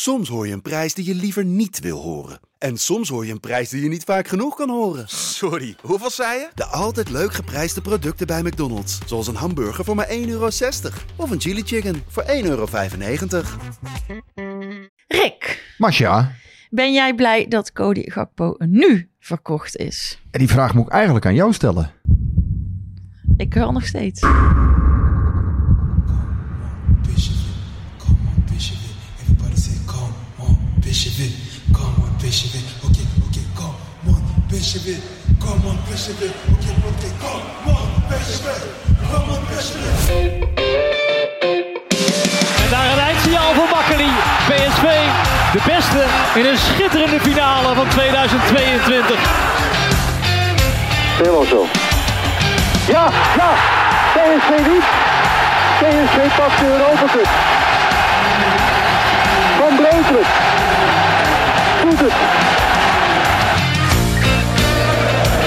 Soms hoor je een prijs die je liever niet wil horen. En soms hoor je een prijs die je niet vaak genoeg kan horen. Sorry, hoeveel zei je? De altijd leuk geprijsde producten bij McDonald's. Zoals een hamburger voor maar 1,60 euro. Of een chili chicken voor 1,95 euro. Rick, Masja, ben jij blij dat Cody Gakpo nu verkocht is? en die vraag moet ik eigenlijk aan jou stellen. Ik hoor nog steeds. It. Okay, okay, come on, it, come on, it. Okay, okay, come on, it, come on, it. En daar een eindsignaal voor Makkeli. PSV, de beste in een schitterende finale van 2022. Helemaal zo. Ja, ja. PSV niet. PSV pakt de Europa Cup. Van Breukelen.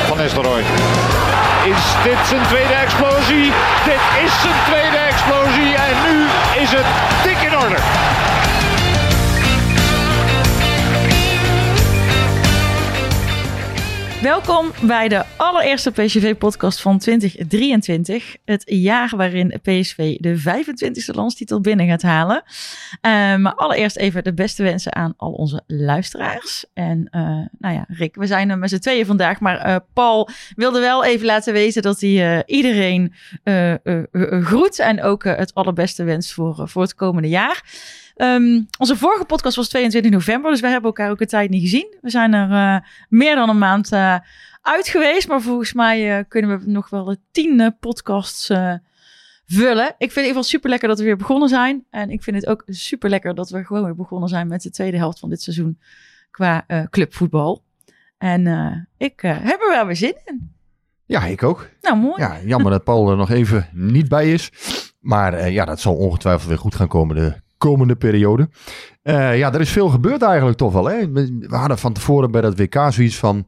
Van Nistelrooy. Is dit zijn tweede explosie? Dit is zijn tweede explosie en nu is het dik in orde. Welkom bij de allereerste PSV-podcast van 2023. Het jaar waarin PSV de 25e landstitel binnen gaat halen. Eh, maar allereerst even de beste wensen aan al onze luisteraars. En eh, nou ja, Rick, we zijn er met z'n tweeën vandaag. Maar eh, Paul wilde wel even laten weten dat hij iedereen groet. En ook het allerbeste wenst voor, voor het komende jaar. Ehm, onze vorige podcast was 22 november, dus wij hebben elkaar ook een tijd niet gezien. We zijn er meer dan een maand uit geweest, maar volgens mij eh, kunnen we nog wel eh, tien eh, podcasts eh, vullen. Ik vind het in ieder geval super lekker dat we weer begonnen zijn. En ik vind het ook super lekker dat we gewoon weer begonnen zijn met de tweede helft van dit seizoen qua eh, clubvoetbal. En eh, ik eh, heb er wel weer zin in. Ja, ik ook. Nou, mooi. Ja, jammer dat Paul er nog even niet bij is. Maar eh, ja, dat zal ongetwijfeld weer goed gaan komen de komende periode. Eh, ja, er is veel gebeurd eigenlijk toch wel. Hè? We hadden van tevoren bij dat WK zoiets van...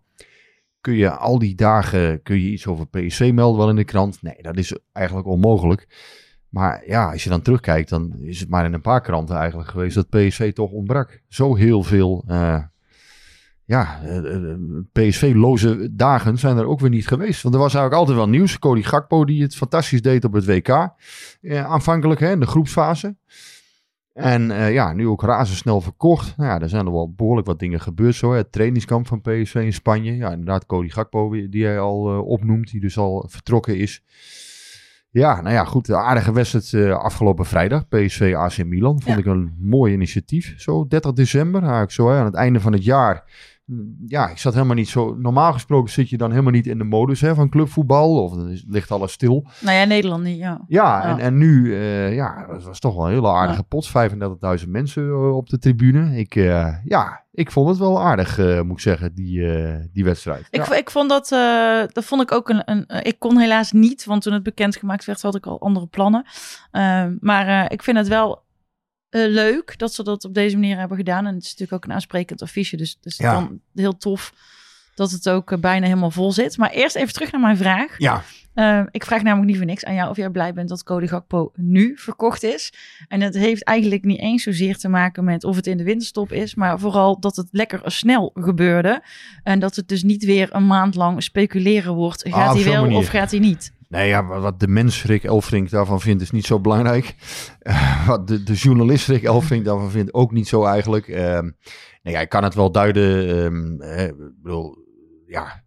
Kun je al die dagen kun je iets over PSV melden wel in de krant? Nee, dat is eigenlijk onmogelijk. Maar ja, als je dan terugkijkt, dan is het maar in een paar kranten eigenlijk geweest dat PSV toch ontbrak. Zo heel veel eh, ja, eh, eh, PSV-loze dagen zijn er ook weer niet geweest. Want er was eigenlijk altijd wel nieuws. Cody Gakpo die het fantastisch deed op het WK. Aanvankelijk hè, in de groepsfase. En eh, ja, nu ook razendsnel verkocht. Nou ja, er zijn er wel behoorlijk wat dingen gebeurd zo. hè. Het trainingskamp van PSV in Spanje. Ja, inderdaad Cody Gakpo wie- die hij al eh, opnoemt. Die dus al vertrokken is. Ja, nou ja, goed. De aardige wedstrijd eh, afgelopen vrijdag. PSV AC Milan. Vond Ja. ik een mooi initiatief. Zo 30 december. Eigenlijk zo hè, aan het einde van het jaar. Ja, ik zat helemaal niet zo... Normaal gesproken zit je dan helemaal niet in de modus hè, van clubvoetbal. Of dan is- ligt alles stil. Nou ja, Nederland niet, ja. Ja, Ja. En, en nu, eh, ja, het was toch wel een hele aardige Ja. pot. 35.000 mensen eh, op de tribune. Ik, eh, ja, ik vond het wel aardig, moet ik zeggen, die, die wedstrijd. Ik, ja. ik vond dat, dat vond ik ook een, een. Ik kon helaas niet, want toen het bekendgemaakt werd, had ik al andere plannen. Eh, maar ik vind het wel eh, leuk dat ze dat op deze manier hebben gedaan. En het is natuurlijk ook een aansprekend affiche, dus het is Ja. dan heel tof dat het ook eh, bijna helemaal vol zit. Maar eerst even terug naar mijn vraag. ja, Eh, ik vraag namelijk niet voor niks aan jou of jij blij bent dat Cody Gakpo nu verkocht is. En het heeft eigenlijk niet eens zozeer te maken met of het in de winterstop is, maar vooral dat het lekker snel gebeurde. En dat het dus niet weer een maand lang speculeren wordt. Ah, Gaat op hij wel manier. of gaat hij niet? Nee, ja, wa- wat de mens Rick Elfrink daarvan vindt is niet zo belangrijk. Eh, wat de, de journalist Rick Elfrink daarvan vindt ook niet zo eigenlijk. Ehm nee, ja, ik kan het wel duiden. ehm, eh, ik bedoel, ja,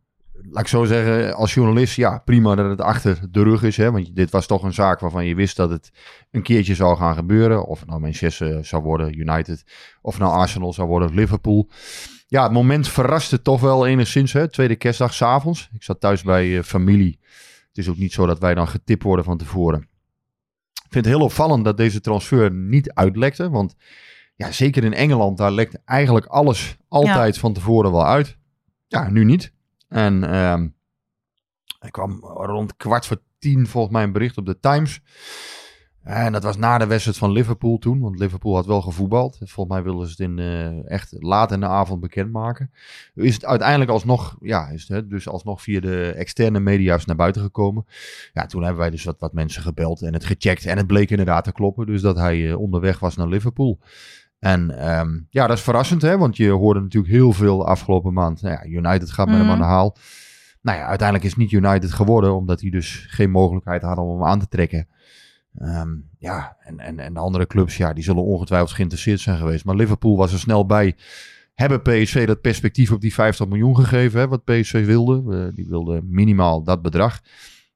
laat ik zo zeggen, als journalist, ja, prima dat het achter de rug is. Hè, want dit was toch een zaak waarvan je wist dat het een keertje zou gaan gebeuren. Of nou Manchester zou worden, United. Of nou Arsenal zou worden, Liverpool. Ja, het moment verraste toch wel enigszins. Hè, tweede kerstdag s'avonds. Ik zat thuis bij eh, familie. Het is ook niet zo dat wij dan getipt worden van tevoren. Ik vind het heel opvallend dat deze transfer niet uitlekte. Want ja, zeker in Engeland, daar lekt eigenlijk alles altijd van tevoren wel uit. Ja, nu niet. En ehm ik kwam rond kwart voor tien volgens mij een bericht op de Times. En dat was na de wedstrijd van Liverpool toen, want Liverpool had wel gevoetbald. Volgens mij wilden ze het in, eh, echt laat in de avond bekendmaken. Is het uiteindelijk alsnog, ja, is het dus alsnog via de externe media's naar buiten gekomen. Ja, toen hebben wij dus wat, wat mensen gebeld en het gecheckt. En het bleek inderdaad te kloppen, dus dat hij eh, onderweg was naar Liverpool. En ehm, ja, dat is verrassend, hè? want je hoorde natuurlijk heel veel afgelopen maand. Nou ja, United gaat met hem Mhm. aan de haal. Nou ja, uiteindelijk is het niet United geworden, omdat hij dus geen mogelijkheid hadden om hem aan te trekken. Ehm, ja, en, en, en de andere clubs, ja, die zullen ongetwijfeld geïnteresseerd zijn geweest. Maar Liverpool was er snel bij. Hebben PSV dat perspectief op die 50 miljoen gegeven, hè, wat PSV wilde? Die wilde minimaal dat bedrag.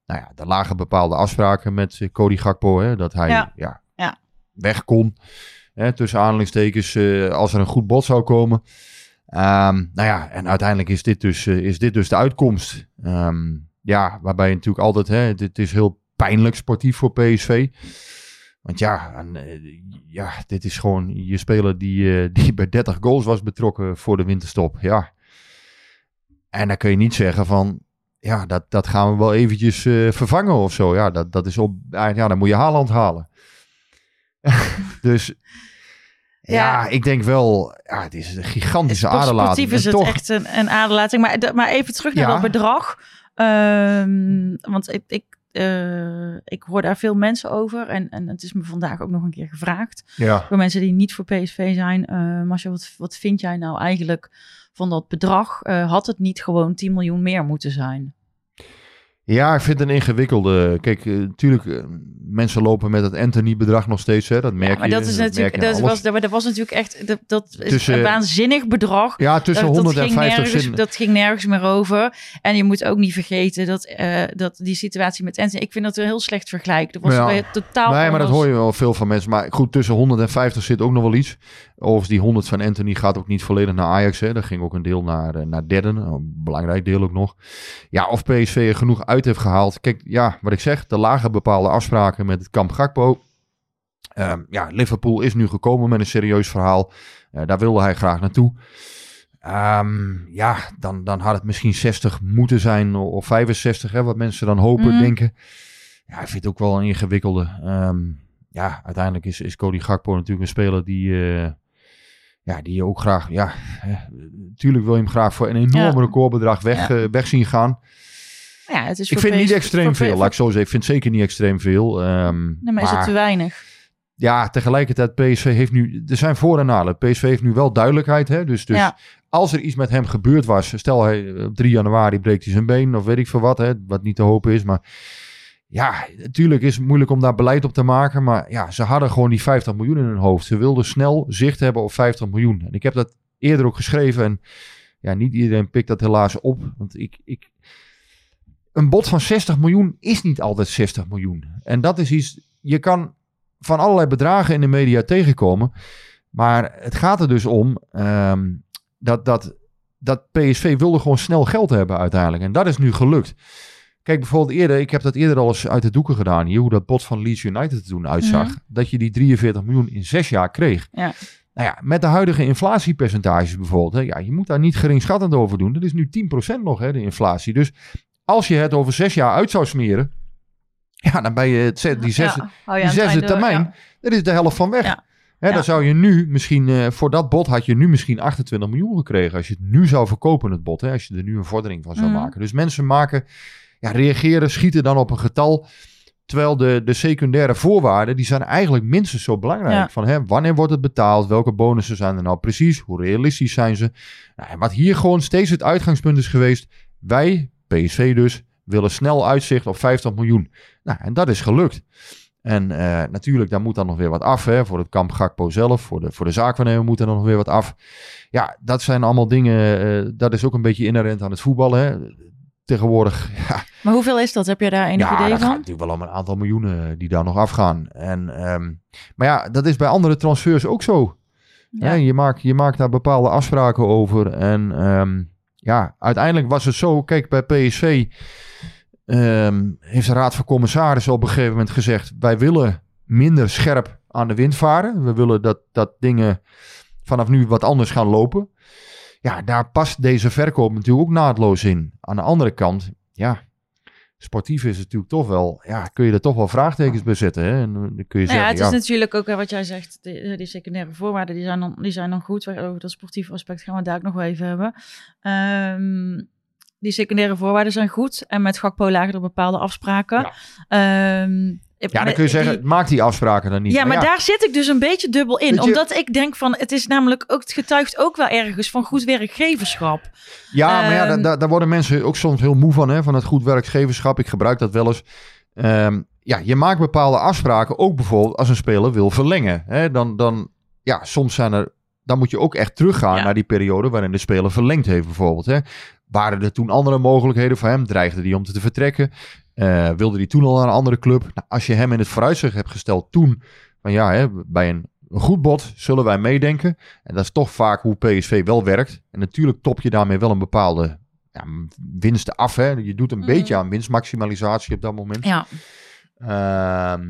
Nou ja, er lagen bepaalde afspraken met eh, Cody Gakpo, hè, dat hij Ja. ja. Ja. weg kon. Hè, tussen aanhalingstekens, eh, als er een goed bod zou komen. Ehm, nou ja, en uiteindelijk is dit dus, eh, is dit dus de uitkomst. Ehm, ja, waarbij je natuurlijk altijd, hè, dit is heel pijnlijk sportief voor PSV. Want ja, en, eh, ja dit is gewoon je speler die, eh, die bij 30 goals was betrokken voor de winterstop. Ja. En dan kun je niet zeggen van, ja, dat, dat gaan we wel eventjes eh, vervangen of zo. Ja, dat, dat is op, ja, dan moet je Haaland halen. dus ja. Ja. ik denk wel, ja, het is een gigantische Sport- aderlating. Sportief is het toch- echt een, een aderlating. Maar, maar even terug naar Ja. dat bedrag. Ehm, want ik, ik, eh, ik hoor daar veel mensen over. En, en het is me vandaag ook nog een keer gevraagd. Ja. Voor mensen die niet voor PSV zijn. Eh Marcia, wat, wat vind jij nou eigenlijk van dat bedrag? Eh, had het niet gewoon 10 miljoen meer moeten zijn? Ja, ik vind het een ingewikkelde. Kijk, natuurlijk, mensen lopen met het Anthony-bedrag nog steeds. Hè, dat merk Ja, maar je. dat is natuurlijk, dat was, dat, dat was natuurlijk echt, dat, dat is een waanzinnig bedrag. Ja, tussen dat, 100 dat en ging 50 nergens, zin. Dat ging nergens meer over. En je moet ook niet vergeten dat, eh, dat die situatie met Anthony... Ik vind dat een heel slecht vergelijk. Dat was Ja. totaal Nee, maar dat hoor je wel veel van mensen. Maar goed, tussen 100 en 50 zit ook nog wel iets. Overigens, die 100 van Anthony gaat ook niet volledig naar Ajax. Hè. Daar ging ook een deel naar, eh, naar derden. Een belangrijk deel ook nog. Ja, of PSV er genoeg uit heeft gehaald. Kijk, ja, wat ik zeg. Er lagen bepaalde afspraken met het kamp Gakpo. Ehm, ja, Liverpool is nu gekomen met een serieus verhaal. Eh, daar wilde hij graag naartoe. Ehm, ja, dan, dan had het misschien 60 moeten zijn of 65, hè, wat mensen dan hopen, Mhm. denken. Ja, ik vind het ook wel een ingewikkelde. Ehm, ja, uiteindelijk is, is Cody Gakpo natuurlijk een speler die, eh, ja, die je ook graag, ja, natuurlijk wil je hem graag voor een enorm Ja. recordbedrag weg, Ja. eh, weg zien gaan. Ja, het is Ik vind niet extreem voor- veel, voor- laat ik zo zeggen. Ik vind zeker niet extreem veel. Ehm, Nee, maar is het te weinig? ja, tegelijkertijd, PSV heeft nu, er zijn voor- en nadelen. PSV heeft nu wel duidelijkheid, hè, dus, dus Ja. als er iets met hem gebeurd was, stel hij eh, op 3 januari breekt hij zijn been of weet ik veel wat, hè, wat niet te hopen is, maar ja, natuurlijk is het moeilijk om daar beleid op te maken, maar ja, ze hadden gewoon die 50 miljoen in hun hoofd. Ze wilden snel zicht hebben op 50 miljoen. En ik heb dat eerder ook geschreven en ja, niet iedereen pikt dat helaas op, want ik, ik, een bod van 60 miljoen is niet altijd 60 miljoen. En dat is iets, je kan van allerlei bedragen in de media tegenkomen, maar het gaat er dus om ehm, dat, dat, dat PSV wilde gewoon snel geld hebben uiteindelijk. En dat is nu gelukt. Kijk, bijvoorbeeld eerder, ik heb dat eerder al eens uit de doeken gedaan hier, hoe dat bod van Leeds United er toen uitzag. Mhm. Dat je die 43 miljoen in zes jaar kreeg. Ja. Nou ja, met de huidige inflatiepercentages bijvoorbeeld, hè, ja, je moet daar niet geringschattend over doen. Dat is nu 10% nog, hè, de inflatie. Dus als je het over zes jaar uit zou smeren, ja, dan ben je het, ze- die Ja, die zesde einde- termijn, ja. dat is de helft van weg. Hè. Dan zou je nu misschien, eh, voor dat bod had je nu misschien 28 miljoen gekregen. Als je het nu zou verkopen, het bod. Hè, als je er nu een vordering van zou Mhm. maken. Dus mensen maken, ja, reageren, schieten dan op een getal. Terwijl de, de secundaire voorwaarden, die zijn eigenlijk minstens zo belangrijk. Ja. Van hè, wanneer wordt het betaald? Welke bonussen zijn er nou precies? Hoe realistisch zijn ze? Nou, wat hier gewoon steeds het uitgangspunt is geweest. Wij, PSV dus, willen snel uitzicht op 50 miljoen. Nou, en dat is gelukt. En eh, natuurlijk, daar moet dan nog weer wat af. Hè, voor het kamp Gakpo zelf. Voor de, voor de zaakwaarnemer moet er nog weer wat af. Ja, dat zijn allemaal dingen. eh, dat is ook een beetje inherent aan het voetballen. Hè. Tegenwoordig, ja, Maar hoeveel is dat? Heb je daar enig ja, idee dat gaat van? natuurlijk wel om een aantal miljoenen die daar nog afgaan. En, ehm, maar ja, dat is bij andere transfers ook zo. Ja. Hè, je, maakt, je maakt daar bepaalde afspraken over. En ehm, ja, uiteindelijk was het zo. Kijk, bij PSV ehm, heeft de Raad van Commissarissen op een gegeven moment gezegd: wij willen minder scherp aan de wind varen. We willen dat, dat dingen vanaf nu wat anders gaan lopen. Ja, daar past deze verkoop natuurlijk ook naadloos in. Aan de andere kant, ja, sportief is het natuurlijk toch wel, ja, kun je er toch wel vraagtekens bij zetten. Hè? En dan kun je Nou ja, zeggen, het ja, is natuurlijk ook eh, wat jij zegt, die, die secundaire voorwaarden, die zijn dan, die zijn dan goed. Over dat sportieve aspect gaan we daar ook nog wel even hebben. Ehm, die secundaire voorwaarden zijn goed. En met Gakpo lagen er bepaalde afspraken. Ehm, Ja, dan kun je zeggen, maak die afspraken dan niet. Ja, maar, daar zit ik dus een beetje dubbel in. Je- Omdat ik denk van, het is namelijk ook, het getuigt ook wel ergens van goed werkgeverschap. Ja, maar ja, Ehm, daar, daar, daar worden mensen ook soms heel moe van, hè, van het goed werkgeverschap. Ik gebruik dat wel eens. Ehm, ja, je maakt bepaalde afspraken, ook bijvoorbeeld als een speler wil verlengen. Hè, dan, dan, ja, soms zijn er, dan moet je ook echt teruggaan Ja. naar die periode waarin de speler verlengd heeft bijvoorbeeld. Hè. Waren er toen andere mogelijkheden voor hem? Dreigde hij om te vertrekken? Eh, wilde hij toen al naar een andere club? Nou, als je hem in het vooruitzicht hebt gesteld toen, van ja, hè, bij een, goed bod zullen wij meedenken. En dat is toch vaak hoe PSV wel werkt. En natuurlijk top je daarmee wel een bepaalde ja, winsten af. Hè. Je doet een Mhm. beetje aan winstmaximalisatie op dat moment. Ja, Ehm,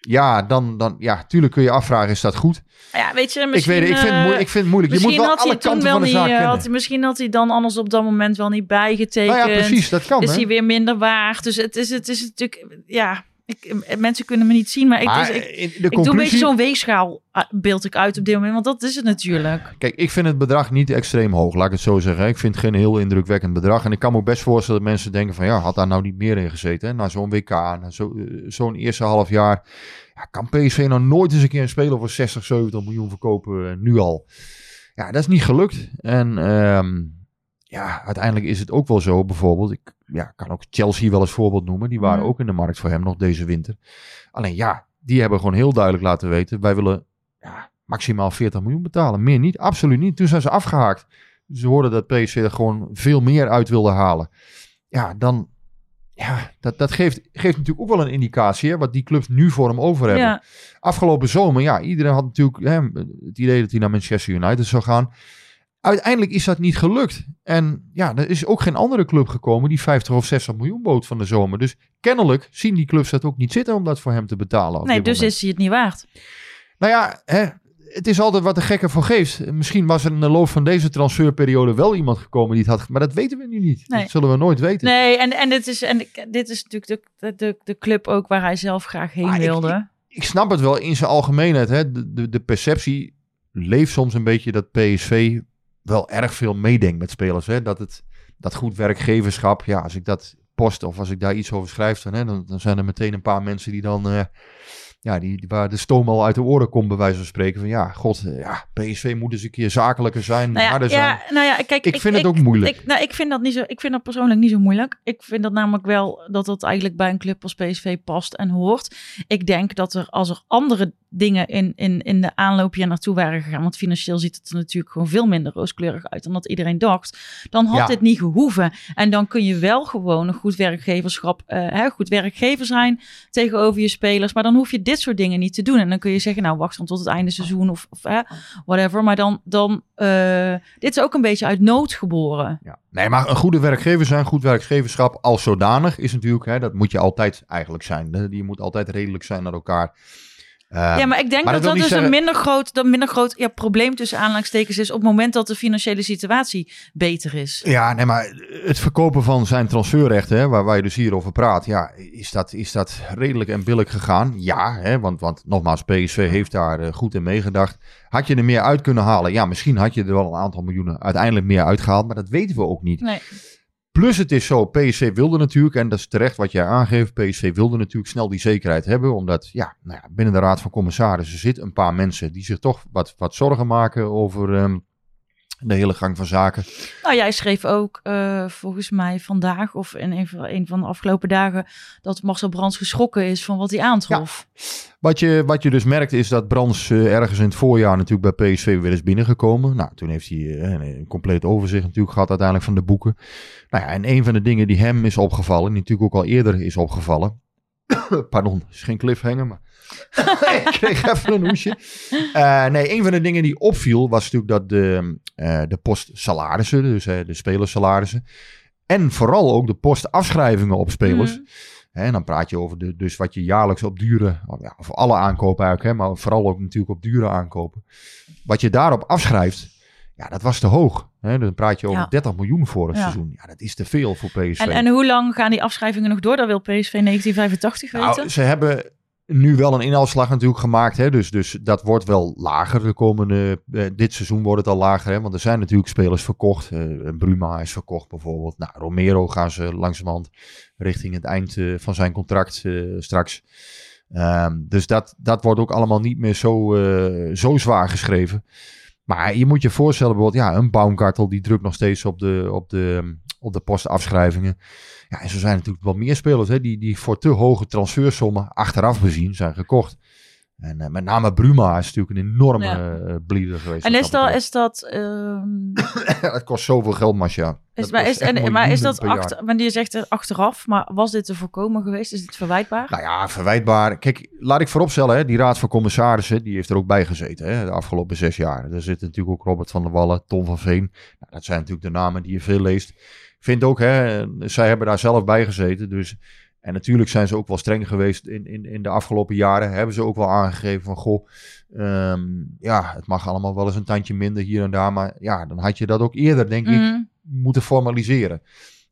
ja, dan, dan, ja, tuurlijk kun je afvragen, is dat goed? ja weet je, Ik misschien... weet het, ik vind het, eh, moe- ik vind het moeilijk. Je moet Misschien wel had hij alle kanten wel van de niet, zaak eh, kennen. had misschien had hij dan anders op dat moment wel niet bijgetekend. nou ja, precies, dat kan. Is hè. hij weer minder waard. Dus het is, het is natuurlijk, ja, ik, mensen kunnen me niet zien, maar ik, dus ik, in de ik doe een beetje zo'n weegschaal eh, beeld ik uit op dit moment, want dat is het natuurlijk. kijk, ik vind het bedrag niet extreem hoog, laat ik het zo zeggen. Ik vind het geen heel indrukwekkend bedrag. En ik kan me ook best voorstellen dat mensen denken van, ja, had daar nou niet meer in gezeten? Hè? Na zo'n WK, na zo, eh, zo'n eerste half jaar. Ja, kan PSV nou nooit eens een keer een speler voor 60, 70 miljoen verkopen, eh, nu al? Ja, dat is niet gelukt. En ehm, ja, uiteindelijk is het ook wel zo, bijvoorbeeld, ik ja, kan ook Chelsea wel als voorbeeld noemen. Die waren Mhm. ook in de markt voor hem nog deze winter. Alleen ja, die hebben gewoon heel duidelijk laten weten, wij willen ja, maximaal 40 miljoen betalen. Meer niet, absoluut niet. Toen zijn ze afgehaakt. Ze hoorden dat PSV er gewoon veel meer uit wilde halen. Ja, dan, ja, dat, dat geeft, geeft natuurlijk ook wel een indicatie, hè, wat die clubs nu voor hem over hebben. Ja, Afgelopen zomer, ja, iedereen had natuurlijk hè, het idee dat hij naar Manchester United zou gaan. Uiteindelijk is dat niet gelukt. En ja, er is ook geen andere club gekomen die 50 of 60 miljoen bood van de zomer. Dus kennelijk zien die clubs dat ook niet zitten om dat voor hem te betalen. nee, dus moment. is hij het niet waard. Nou ja, hè, het is altijd wat de gekke voor geeft. Misschien was er in de loop van deze transferperiode wel iemand gekomen die het had. Maar dat weten we nu niet. Nee. Dat zullen we nooit weten. Nee, en, en, dit is, en dit is natuurlijk de, de, de club ook waar hij zelf graag heen ik- wilde. Ik snap het wel in zijn algemeenheid. Hè. De, de, de perceptie leeft soms een beetje dat PSV wel erg veel meedenkt met spelers. Hè. Dat het dat goed werkgeverschap, ja, als ik dat post of als ik daar iets over schrijf, dan, hè, dan, dan zijn er meteen een paar mensen die dan, eh, ja, die, die- waar de stoom al uit de oren komt, bij wijze van spreken. Van ja, god, eh, ja, PSV moet eens een keer zakelijker zijn, Nou ja, harder zijn. ja, nou ja, kijk, Ik vind het ook moeilijk. Ik, nou, ik, vind dat niet zo, ik vind dat persoonlijk niet zo moeilijk. Ik vind dat namelijk wel dat dat eigenlijk bij een club als PSV past en hoort. Ik denk dat er als er andere dingen in, in, in de aanloop hier naartoe waren gegaan, want financieel ziet het er natuurlijk gewoon veel minder rooskleurig uit dan dat iedereen dacht, dan had Ja. dit niet gehoeven. En dan kun je wel gewoon een goed werkgeverschap, eh, hè, goed werkgever zijn tegenover je spelers, maar dan hoef je dit soort dingen niet te doen. En dan kun je zeggen, nou wacht dan tot het einde seizoen of, of whatever. Maar dan, dan eh, dit is ook een beetje uit nood geboren. Ja. Nee, maar een goede werkgever zijn, goed werkgeverschap als zodanig is natuurlijk, hè, dat moet je altijd eigenlijk zijn. Je moet altijd redelijk zijn naar elkaar. Ja, maar ik denk maar dat dat dus een minder groot, dat minder groot ja, probleem tussen aanhalingstekens is op het moment dat de financiële situatie beter is. Ja, nee, maar het verkopen van zijn transferrechten, hè, waar, waar je dus hier over praat, ja, is dat, is dat redelijk en billig gegaan? Ja, hè, want, want nogmaals, PSV heeft daar eh, goed in meegedacht. Had je er meer uit kunnen halen? Ja, misschien had je er wel een aantal miljoenen uiteindelijk meer uitgehaald, maar dat weten we ook niet. Nee. Plus het is zo, PSV wilde natuurlijk, en dat is terecht wat jij aangeeft, PSV wilde natuurlijk snel die zekerheid hebben, omdat ja, nou ja, binnen de Raad van Commissarissen zitten een paar mensen die zich toch wat, wat zorgen maken over ehm, de hele gang van zaken. Nou, jij schreef ook eh, volgens mij vandaag of in een van, de afgelopen dagen dat Marcel Brands geschrokken is van wat hij aantrof. Wat je, wat je dus merkt is dat Brands eh, ergens in het voorjaar natuurlijk bij PSV weer is binnengekomen. Nou, toen heeft hij eh, een, een compleet overzicht natuurlijk gehad uiteindelijk van de boeken. Nou ja, en een van de dingen die hem is opgevallen, die natuurlijk ook al eerder is opgevallen. Pardon, is geen cliffhanger, maar ik kreeg even een hoesje. Eh, nee, een van de dingen die opviel was natuurlijk dat de, eh, de post salarissen, dus eh, de spelersalarissen, en vooral ook de post afschrijvingen op spelers. Hè, en dan praat je over de, dus wat je jaarlijks op dure, of ja, voor alle aankopen eigenlijk, hè, maar vooral ook natuurlijk op dure aankopen. Wat je daarop afschrijft, ja, dat was te hoog. Hè. Dan praat je over Ja. 30 miljoen vorig Ja. seizoen. Ja, dat is te veel voor PSV. En, en hoe lang gaan die afschrijvingen nog door? Dat wil PSV 1985 weten. nou, ze hebben nu wel een inhaalslag natuurlijk gemaakt. Hè? Dus, dus dat wordt wel lager de komende... eh, dit seizoen wordt het al lager. Hè? Want er zijn natuurlijk spelers verkocht. Eh, Bruma is verkocht bijvoorbeeld. Nou, Romero gaan ze langzamerhand richting het eind eh, van zijn contract straks. Ehm, dus dat, dat wordt ook allemaal niet meer zo, zo zwaar geschreven. Maar je moet je voorstellen, bijvoorbeeld, ja, een Baumgartel die drukt nog steeds op de, op de, op de postafschrijvingen. Ja, en zo zijn natuurlijk wel meer spelers hè, die, die voor te hoge transfersommen achteraf bezien zijn gekocht. En eh, met name Bruma is natuurlijk een enorme Ja. eh, bleeder geweest. En is dat, is dat, ehm, het kost zoveel geld, Masja. is, maar, is, echt en, maar is miljoenen dat achter, je zegt er achteraf, maar was dit te voorkomen geweest? Is dit verwijtbaar? Nou ja, verwijtbaar. Kijk, laat ik vooropstellen, hè, die raad van commissarissen, die heeft er ook bij gezeten hè, de afgelopen zes jaar. Daar zitten natuurlijk ook Robert van der Wallen, Tom van Veen. Nou, dat zijn natuurlijk de namen die je veel leest. Ik vind ook, hè, zij hebben daar zelf bij gezeten. Dus, en natuurlijk zijn ze ook wel streng geweest in, in, in de afgelopen jaren. Hebben ze ook wel aangegeven van, goh, ehm, ja, het mag allemaal wel eens een tandje minder hier en daar. Maar ja, dan had je dat ook eerder, denk ik, Mhm. moeten formaliseren.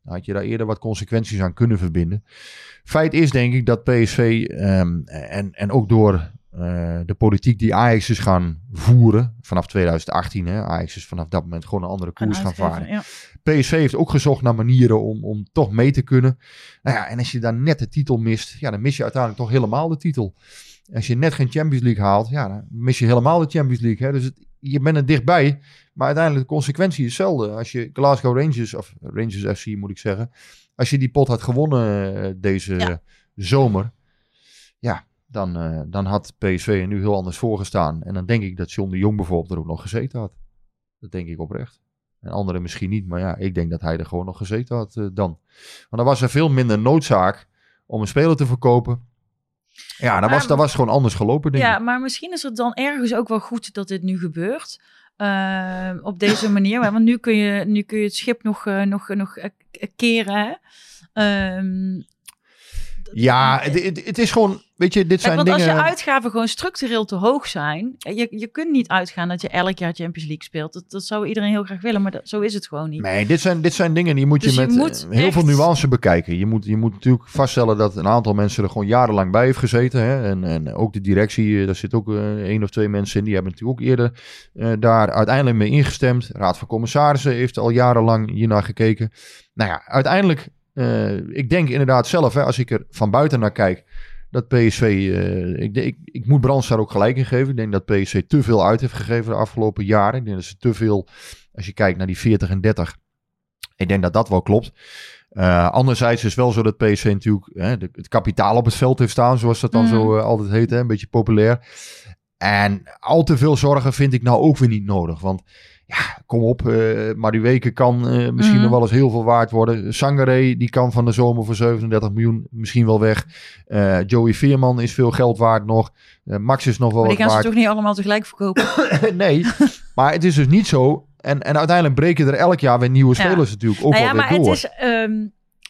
Dan had je daar eerder wat consequenties aan kunnen verbinden. Feit is denk ik dat PSV ehm, en, en ook door eh, de politiek die Ajax is gaan voeren vanaf 2018. Hè, Ajax is vanaf dat moment gewoon een andere koers gaan varen. ja. PSV heeft ook gezocht naar manieren om, om toch mee te kunnen. Nou ja, en als je dan net de titel mist, ja, dan mis je uiteindelijk toch helemaal de titel. Als je net geen Champions League haalt, ja, dan mis je helemaal de Champions League. Hè. Dus het, je bent er dichtbij, maar uiteindelijk de consequentie is hetzelfde. Als je Glasgow Rangers, of Rangers FC moet ik zeggen, als je die pot had gewonnen eh, deze Ja. zomer, ja, dan, eh, dan had PSV er nu heel anders voor gestaan. En dan denk ik dat John de Jong bijvoorbeeld er ook nog gezeten had. Dat denk ik oprecht. En anderen misschien niet, maar ja, ik denk dat hij er gewoon nog gezeten had eh, dan. Want dan was er veel minder noodzaak om een speler te verkopen. Ja, dan Maar- was, dat was gewoon anders gelopen, denk Ja, ik. maar misschien is het dan ergens ook wel goed dat dit nu gebeurt. Ehm, op deze manier. Want nu kun je, nu kun je het schip nog, eh, nog, nog eh, keren. Hè? Ehm, Ja, het, is gewoon, weet je, dit Kijk, zijn want dingen... als je uitgaven gewoon structureel te hoog zijn. Je, je kunt niet uitgaan dat je elk jaar Champions League speelt. Dat, dat zou iedereen heel graag willen, maar dat, zo is het gewoon niet. Nee, dit zijn, dit zijn dingen die moet je Dus je met moet eh, heel veel nuance bekijken. Je moet, je moet natuurlijk vaststellen dat een aantal mensen er gewoon jarenlang bij heeft gezeten. Hè? En, en ook de directie, eh, daar zit ook eh, één of twee mensen in. Die hebben natuurlijk ook eerder eh, daar uiteindelijk mee ingestemd. Raad van Commissarissen heeft al jarenlang hiernaar gekeken. Nou ja, uiteindelijk, eh, ik denk inderdaad zelf, hè, als ik er van buiten naar kijk, dat PSV, eh, ik, ik, ik moet Brands daar ook gelijk in geven. Ik denk dat PSV te veel uit heeft gegeven de afgelopen jaren. Ik denk dat ze te veel, als je kijkt naar die 40 en 30, ik denk dat dat wel klopt. Eh, anderzijds is wel zo dat PSV natuurlijk hè, de- het kapitaal op het veld heeft staan, zoals dat dan Mhm. zo altijd heet, hè, een beetje populair. En al te veel zorgen vind ik nou ook weer niet nodig. Want ja, kom op, Madueke kan eh, misschien Mhm. nog wel eens heel veel waard worden. Sangare, die kan van de zomer voor 37 miljoen misschien wel weg. Eh, Joey Veerman is veel geld waard nog. Max is nog wel maar die gaan ze toch niet allemaal tegelijk verkopen? nee, maar het is dus niet zo. En, en uiteindelijk breken er elk jaar weer nieuwe Ja. spelers natuurlijk ook nou wel ja, maar weer door. het is... ehm,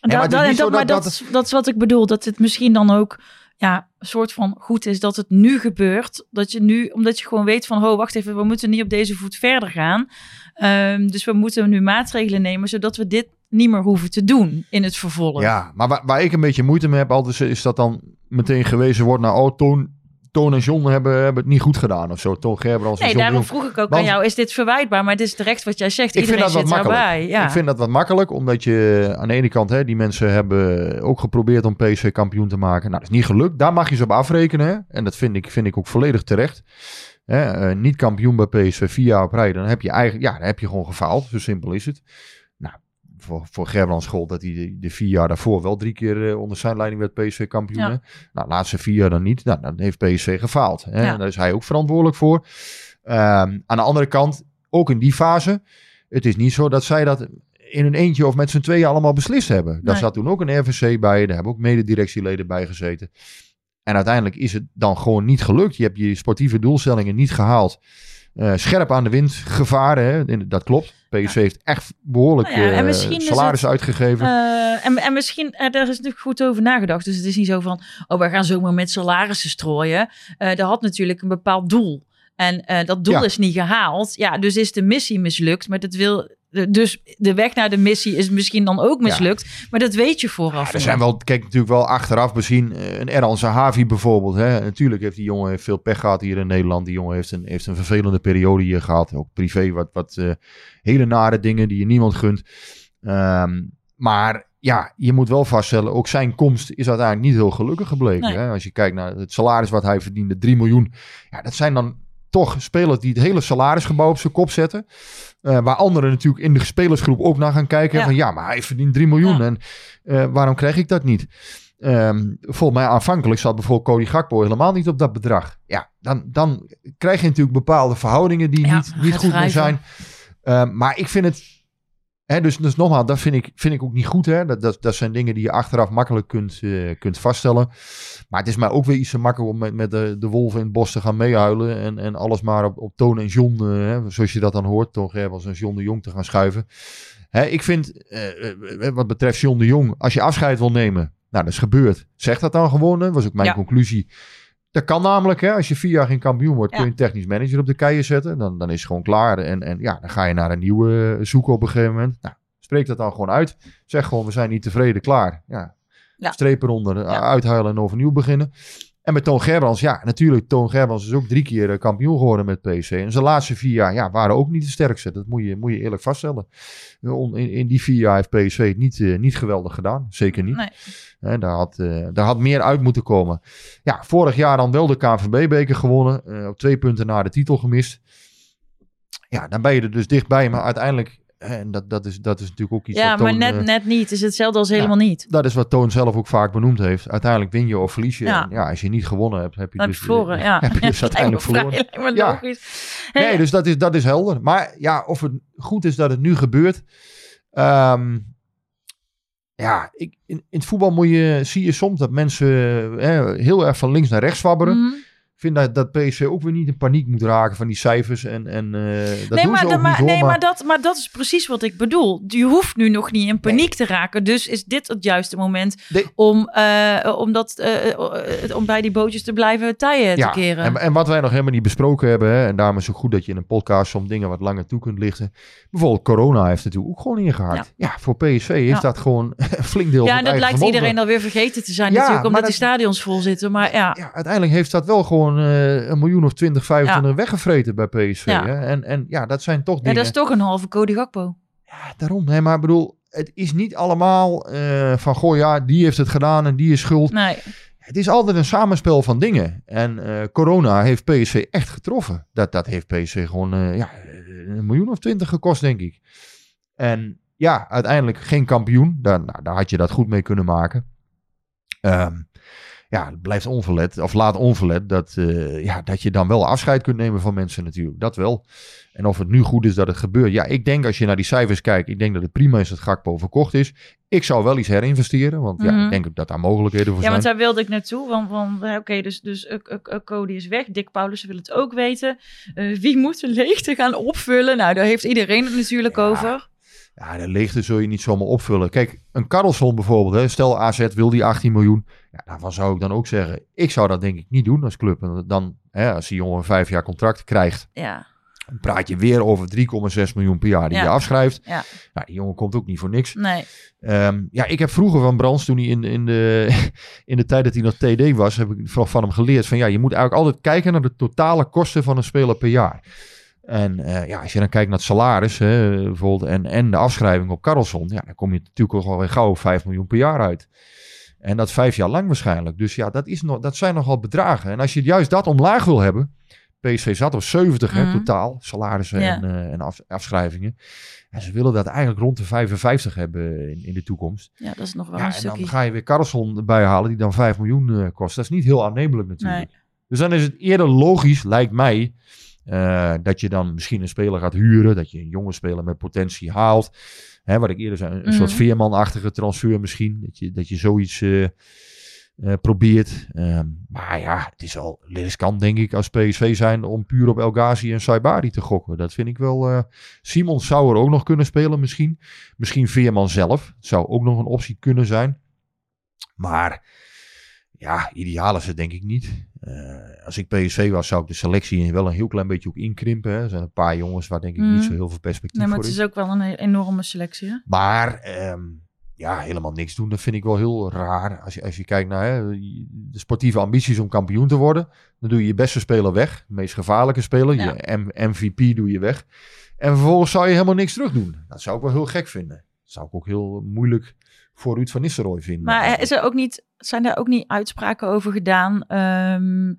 maar dat, het is dat, dat, maar dat- dat, is- dat is wat ik bedoel. Dat het misschien dan ook ja, soort van goed is dat het nu gebeurt. Dat je nu, omdat je gewoon weet van, oh, wacht even, we moeten niet op deze voet verder gaan. Ehm, dus we moeten nu maatregelen nemen, zodat we dit niet meer hoeven te doen in het vervolg. Ja, maar waar, waar ik een beetje moeite mee heb altijd is dat dan meteen gewezen wordt naar oh, Toon, Toon en John hebben, hebben het niet goed gedaan of zo. Toon Gerbrands en Nee, John daarom vroeg ik ook Want- aan jou, is dit verwijtbaar? Maar het is terecht wat jij zegt. Ik vind Iedereen dat wat zit makkelijk. daarbij. Ja. Ik vind dat wat makkelijk, omdat je aan de ene kant, hè, die mensen hebben ook geprobeerd om PSV kampioen te maken. Nou, dat is niet gelukt. Daar mag je ze op afrekenen. hè. En dat vind ik, vind ik ook volledig terecht. Hè, eh, niet kampioen bij PSV vier jaar op rij, dan heb je eigenlijk, ja, dan heb je gewoon gefaald. Zo simpel is het. Voor, voor Gerbrands gold dat hij de, de vier jaar daarvoor wel drie keer eh, onder zijn leiding werd PSV kampioen. Ja. Nou, laatste vier jaar dan niet. Nou, dan heeft PSV gefaald. Hè. Ja. En daar is hij ook verantwoordelijk voor. Ehm, aan de andere kant, ook in die fase, het is niet zo dat zij dat in een eentje of met z'n tweeën allemaal beslist hebben. Daar zat toen ook een RVC bij, daar hebben ook mededirectieleden bij gezeten. En uiteindelijk is het dan gewoon niet gelukt. Je hebt je sportieve doelstellingen niet gehaald. Eh, scherp aan de wind gevaren, hè? Dat klopt. PSV heeft echt behoorlijk Nou ja, eh, salaris het, uitgegeven. Eh, en, en misschien, daar is natuurlijk goed over nagedacht. Dus het is niet zo van, oh, we gaan zomaar met salarissen strooien. Dat had natuurlijk een bepaald doel. En dat doel Ja. is niet gehaald. Ja, dus is de missie mislukt. Maar dat wil, Dus de weg naar de missie is misschien dan ook mislukt. Maar dat weet je vooraf. Ja, er zijn wel, kijk natuurlijk wel achteraf bezien. eh, Een Erhan Zahavi bijvoorbeeld. Hè. Natuurlijk heeft die jongen veel pech gehad hier in Nederland. Die jongen heeft een, heeft een vervelende periode hier gehad. Ook privé wat, wat eh, hele nare dingen die je niemand gunt. Ehm, maar ja, je moet wel vaststellen, ook zijn komst is uiteindelijk niet heel gelukkig gebleken. Nee. Hè? Als je kijkt naar het salaris wat hij verdiende, 3 miljoen. Ja, dat zijn dan toch spelers die het hele salarisgebouw op zijn kop zetten. Eh, waar anderen natuurlijk in de spelersgroep ook naar gaan kijken. Ja. Van ja, maar hij verdient 3 miljoen. Ja. En eh, waarom krijg ik dat niet? Ehm, volgens mij aanvankelijk zat bijvoorbeeld Cody Gakpo helemaal niet op dat bedrag. Ja, dan, dan krijg je natuurlijk bepaalde verhoudingen die Ja, niet, niet goed meer zijn. Ehm, maar ik vind het... Hè, dus, dus nogmaals, dat vind ik, vind ik ook niet goed. Hè? Dat, dat, dat zijn dingen die je achteraf makkelijk kunt, eh, kunt vaststellen. Maar het is mij ook weer iets te makkelijk om met, met de, de wolven in het bos te gaan meehuilen. En, en alles maar op, op Toon en John, eh, hè, zoals je dat dan hoort, toch Gerbels en John de Jong te gaan schuiven. Hè, ik vind, eh, wat betreft John de Jong, als je afscheid wil nemen, nou dat is gebeurd. Zeg dat dan gewoon, dat was ook mijn Ja. conclusie. Dat kan namelijk, hè, als je vier jaar geen kampioen wordt, Ja. kun je een technisch manager op de keien zetten. Dan, dan is het gewoon klaar. En, en ja, dan ga je naar een nieuwe eh, zoeken op een gegeven moment. Nou, spreek dat dan gewoon uit. Zeg gewoon, we zijn niet tevreden, klaar. Ja, Ja. streep eronder, Ja. uithuilen en overnieuw beginnen. En met Toon Gerbrands, ja, natuurlijk, Toon Gerbrands is ook drie keer eh, kampioen geworden met PSV. En zijn laatste vier jaar ja, waren ook niet de sterkste. Dat moet je, moet je eerlijk vaststellen. In, in die vier jaar heeft PSV het niet, eh, niet geweldig gedaan. Zeker niet. Nee. Daar, had, eh, daar had meer uit moeten komen. Ja, vorig jaar dan wel de KNVB-beker gewonnen. op twee punten na de titel gemist. Ja, dan ben je er dus dichtbij. Maar uiteindelijk, en dat, dat, is, dat is natuurlijk ook iets Ja, wat maar Toon, net, eh, net niet. Is hetzelfde als helemaal niet. dat is wat Toon zelf ook vaak benoemd heeft. Uiteindelijk win je of verlies je. Ja. En ja, als je niet gewonnen hebt, heb je Dan dus, verloren, ja. heb je dus uiteindelijk verloren. vrij- Ja. logisch. Nee, dus dat is, dat is helder. Maar ja, of het goed is dat het nu gebeurt. Ehm, ja, ik, in, in het voetbal moet je, zie je soms dat mensen eh, heel erg van links naar rechts zwabberen. mhm. Vind dat, dat PSV ook weer niet in paniek moet raken van die cijfers. En, en eh, dat nee, doen maar, ze ook maar, niet hoor. nee maar- maar, dat, maar dat is precies wat ik bedoel. Je hoeft nu nog niet in paniek te raken. Dus is dit het juiste moment om, eh, om, dat, eh, om bij die bootjes te blijven tijden te keren. En, en wat wij nog helemaal niet besproken hebben, hè, en daarom is het goed dat je in een podcast soms dingen wat langer toe kunt lichten. Bijvoorbeeld corona heeft natuurlijk ook gewoon ingehaakt. Ja, voor PSV heeft Ja. dat gewoon een flink deel ja, van en dat lijkt iedereen alweer vergeten te zijn Ja, natuurlijk, omdat maar die dat- stadions vol zitten. Maar ja, Ja, uiteindelijk heeft dat wel gewoon eh, een miljoen of 20, 25 weggevreten bij PSV. Ja. Hè? En, en ja, dat zijn toch ja, dingen. dat is toch een halve Cody Gakpo. Ja, daarom. Hè, maar ik bedoel, het is niet allemaal eh, van, goh ja, die heeft het gedaan en die is schuld. Nee, Het is altijd een samenspel van dingen. En eh, corona heeft PSV echt getroffen. Dat, dat heeft PSV gewoon ja, een miljoen of twintig gekost, denk ik. En ja, uiteindelijk geen kampioen. Daar, nou, daar had je dat goed mee kunnen maken. Ehm, ja, het blijft onverlet, of laat onverlet, dat, eh, ja, dat je dan wel afscheid kunt nemen van mensen natuurlijk. Dat wel. En of het nu goed is dat het gebeurt. Ja, ik denk als je naar die cijfers kijkt, ik denk dat het prima is dat Gakpo verkocht is. Ik zou wel iets herinvesteren, want ja, Mhm. ik denk dat daar mogelijkheden voor ja, want zijn. daar wilde ik naartoe. Want, want eh, oké, dus, dus eh, Cody is weg. Dick Paulussen wil het ook weten. Wie moet de leegte gaan opvullen? Nou, daar heeft iedereen het natuurlijk Ja. over. Ja, de leegte zul je niet zomaar opvullen. Kijk, een Karlsson bijvoorbeeld. Hè, stel AZ wil die 18 miljoen. Ja, daarvan zou ik dan ook zeggen. Ik zou dat denk ik niet doen als club. En dan, hè, als die jongen een vijf jaar contract krijgt. Ja, Dan praat je weer over 3,6 miljoen per jaar die Ja. je afschrijft. Ja. Nou, die jongen komt ook niet voor niks. nee. Ehm, ja, ik heb vroeger van Brands, toen hij in, in, de, in de tijd dat hij nog TD was, heb ik van hem geleerd van ja, je moet eigenlijk altijd kijken naar de totale kosten van een speler per jaar. En eh, ja, als je dan kijkt naar het salaris hè, bijvoorbeeld en, en de afschrijving op Carlson, ja, dan kom je natuurlijk al weer gauw op 5 miljoen per jaar uit. En dat vijf jaar lang waarschijnlijk. Dus ja, dat, is nog, dat zijn nogal bedragen. En als je juist dat omlaag wil hebben, PSV zat op 70 hè, Mhm. totaal, salarissen Ja. en, eh, en af, afschrijvingen. En ze willen dat eigenlijk rond de 55 hebben in, in de toekomst. Ja, dat is nog wel Ja, een en dan ga je weer Carlson erbij halen die dan 5 miljoen eh, kost. Dat is niet heel aannemelijk natuurlijk. Dus dan is het eerder logisch, lijkt mij, eh, dat je dan misschien een speler gaat huren. Dat je een jonge speler met potentie haalt. Hè, wat ik eerder zei, een, een soort Mhm. veermanachtige transfer misschien. Dat je, dat je zoiets eh, eh, probeert. Ehm, maar ja, het is al riskant denk ik als PSV zijn om puur op El Ghazi en Saibari te gokken. Dat vind ik wel... Simon zou er ook nog kunnen spelen misschien. Misschien Veerman zelf. Het zou ook nog een optie kunnen zijn. Maar Ja, ideaal is het denk ik niet. Eh, als ik PSV was, zou ik de selectie wel een heel klein beetje ook inkrimpen. Hè. Er zijn een paar jongens waar denk ik Mhm. niet zo heel veel perspectief Nee, maar voor het is. ook wel een e- enorme selectie. Hè? Maar ehm, ja, helemaal niks doen, dat vind ik wel heel raar. Als je, als je kijkt naar hè, de sportieve ambities om kampioen te worden, dan doe je je beste speler weg. De meest gevaarlijke speler, Ja. je M- MVP doe je weg. En vervolgens zou je helemaal niks terug doen. Dat zou ik wel heel gek vinden. Dat zou ik ook heel moeilijk voor Ruud van Nistelrooy vinden. Maar eigenlijk. is er ook niet, zijn daar ook niet uitspraken over gedaan? ehm,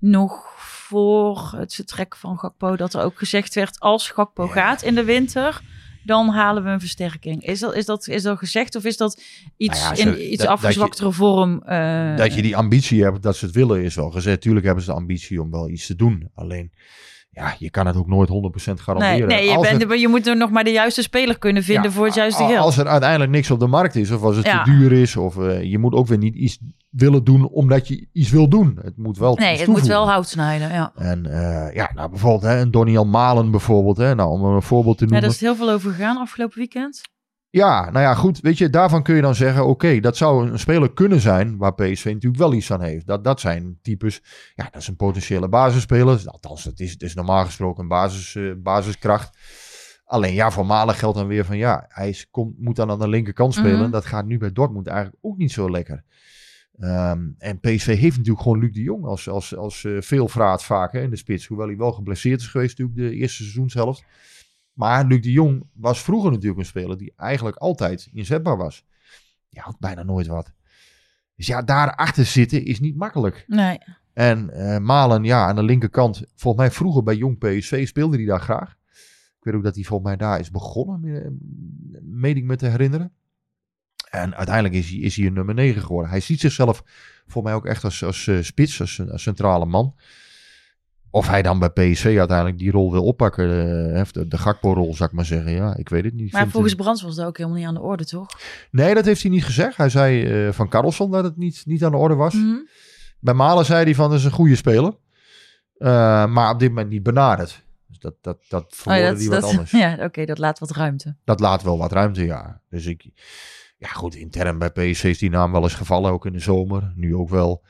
nog voor het vertrek van Gakpo, dat er ook gezegd werd: als Gakpo Ja. gaat in de winter, dan halen we een versterking. Is dat, is dat, is dat gezegd of is dat iets Nou ja, ze- in iets dat- dat je- afgezwaktere vorm? eh, dat je die ambitie hebt dat ze het willen is wel gezegd. Tuurlijk hebben ze de ambitie om wel iets te doen. Alleen, ja, je kan het ook nooit 100% Nee, garanderen. nee je, Als bent, het- je moet er nog maar de juiste speler kunnen vinden Ja, voor het juiste geld. Als er uiteindelijk niks op de markt is, of als het Ja. te duur is, of eh, je moet ook weer niet iets willen doen omdat je iets wil doen. Het moet wel nee, het moet wel hout snijden. Ja. En eh, ja, nou bijvoorbeeld hè, een Donny Malen bijvoorbeeld, hè, nou, om een voorbeeld te Ja, noemen. daar is heel veel over gegaan afgelopen weekend. Ja, nou ja, goed. Weet je, daarvan kun je dan zeggen: oké, dat zou een speler kunnen zijn waar PSV natuurlijk wel iets aan heeft. Dat, dat zijn types. Ja, dat is een potentiële basisspeler. Althans, het is, het is normaal gesproken een basis, eh, basiskracht. Alleen ja, voor Malen geldt dan weer van ja, hij komt, moet dan aan de linkerkant spelen. Mhm. Dat gaat nu bij Dortmund eigenlijk ook niet zo lekker. Ehm, en PSV heeft natuurlijk gewoon Luc de Jong als, als, als eh, veelvraat vaak hè, in de spits. Hoewel hij wel geblesseerd is geweest natuurlijk de eerste seizoenshelft. Maar Luc de Jong was vroeger natuurlijk een speler die eigenlijk altijd inzetbaar was. Die had bijna nooit wat. Dus ja, daarachter zitten is niet makkelijk. Nee. En eh, Malen, ja, aan de linkerkant. Volgens mij vroeger bij Jong PSV speelde hij daar graag. Ik weet ook dat hij volgens mij daar is begonnen, eh, meen ik me te herinneren. En uiteindelijk is hij, is hij een nummer 9 geworden. Hij ziet zichzelf voor mij ook echt als, als eh, spits, als, als centrale man. Of hij dan bij PSV uiteindelijk die rol wil oppakken, eh, de, de Gakpo-rol, zou ik maar zeggen. Ja, ik weet het niet. Maar volgens het- Brands was dat ook helemaal niet aan de orde, toch? Nee, dat heeft hij niet gezegd. Hij zei eh, van Carlson dat het niet, niet aan de orde was. Mhm. Bij Malen zei hij van, dat is een goede speler. Eh, maar op dit moment niet benaderd. Dus dat, dat, dat Oh, verwoordde hij dat, wat anders. ja, oké, dat laat wat ruimte. Dat laat wel wat ruimte, ja. Dus ik... Ja, goed, intern bij PSV is die naam wel eens gevallen, ook in de zomer. Nu ook wel.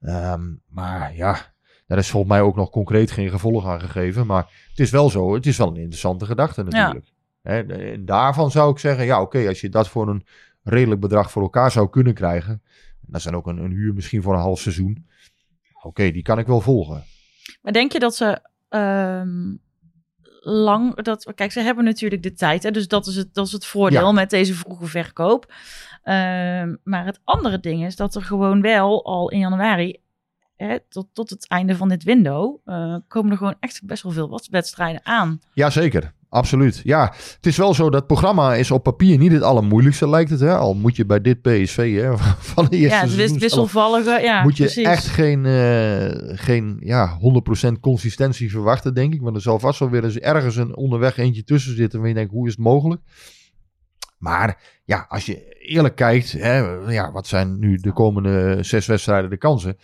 Ehm, maar ja, daar is volgens mij ook nog concreet geen gevolg aan gegeven. Maar het is wel zo, het is wel een interessante gedachte natuurlijk. Hè, en daarvan zou ik zeggen, ja oké, als je dat voor een redelijk bedrag voor elkaar zou kunnen krijgen. Dat is dan ook een, een huur misschien voor een half seizoen. Oké, die kan ik wel volgen. Maar denk je dat ze ehm, lang... Dat, kijk, ze hebben natuurlijk de tijd, hè, dus dat is het, dat is het voordeel Ja. met deze vroege verkoop. Ehm, maar het andere ding is dat er gewoon wel al in januari... Hè, tot, tot het einde van dit window eh, komen er gewoon echt best wel veel wedstrijden aan. Jazeker, absoluut. Ja, het is wel zo, dat programma is op papier niet het allermoeilijkste lijkt het. Hè? Al moet je bij dit PSV hè, van de eerste ja, het wis- wisselvallige. Ja, moet je precies. echt geen, eh, geen ja, 100% consistentie verwachten, denk ik. Want er zal vast wel weer eens ergens een onderweg eentje tussen zitten. waar je denkt, hoe is het mogelijk? Maar ja, als je eerlijk kijkt, hè, ja, wat zijn nu de komende zes wedstrijden de kansen?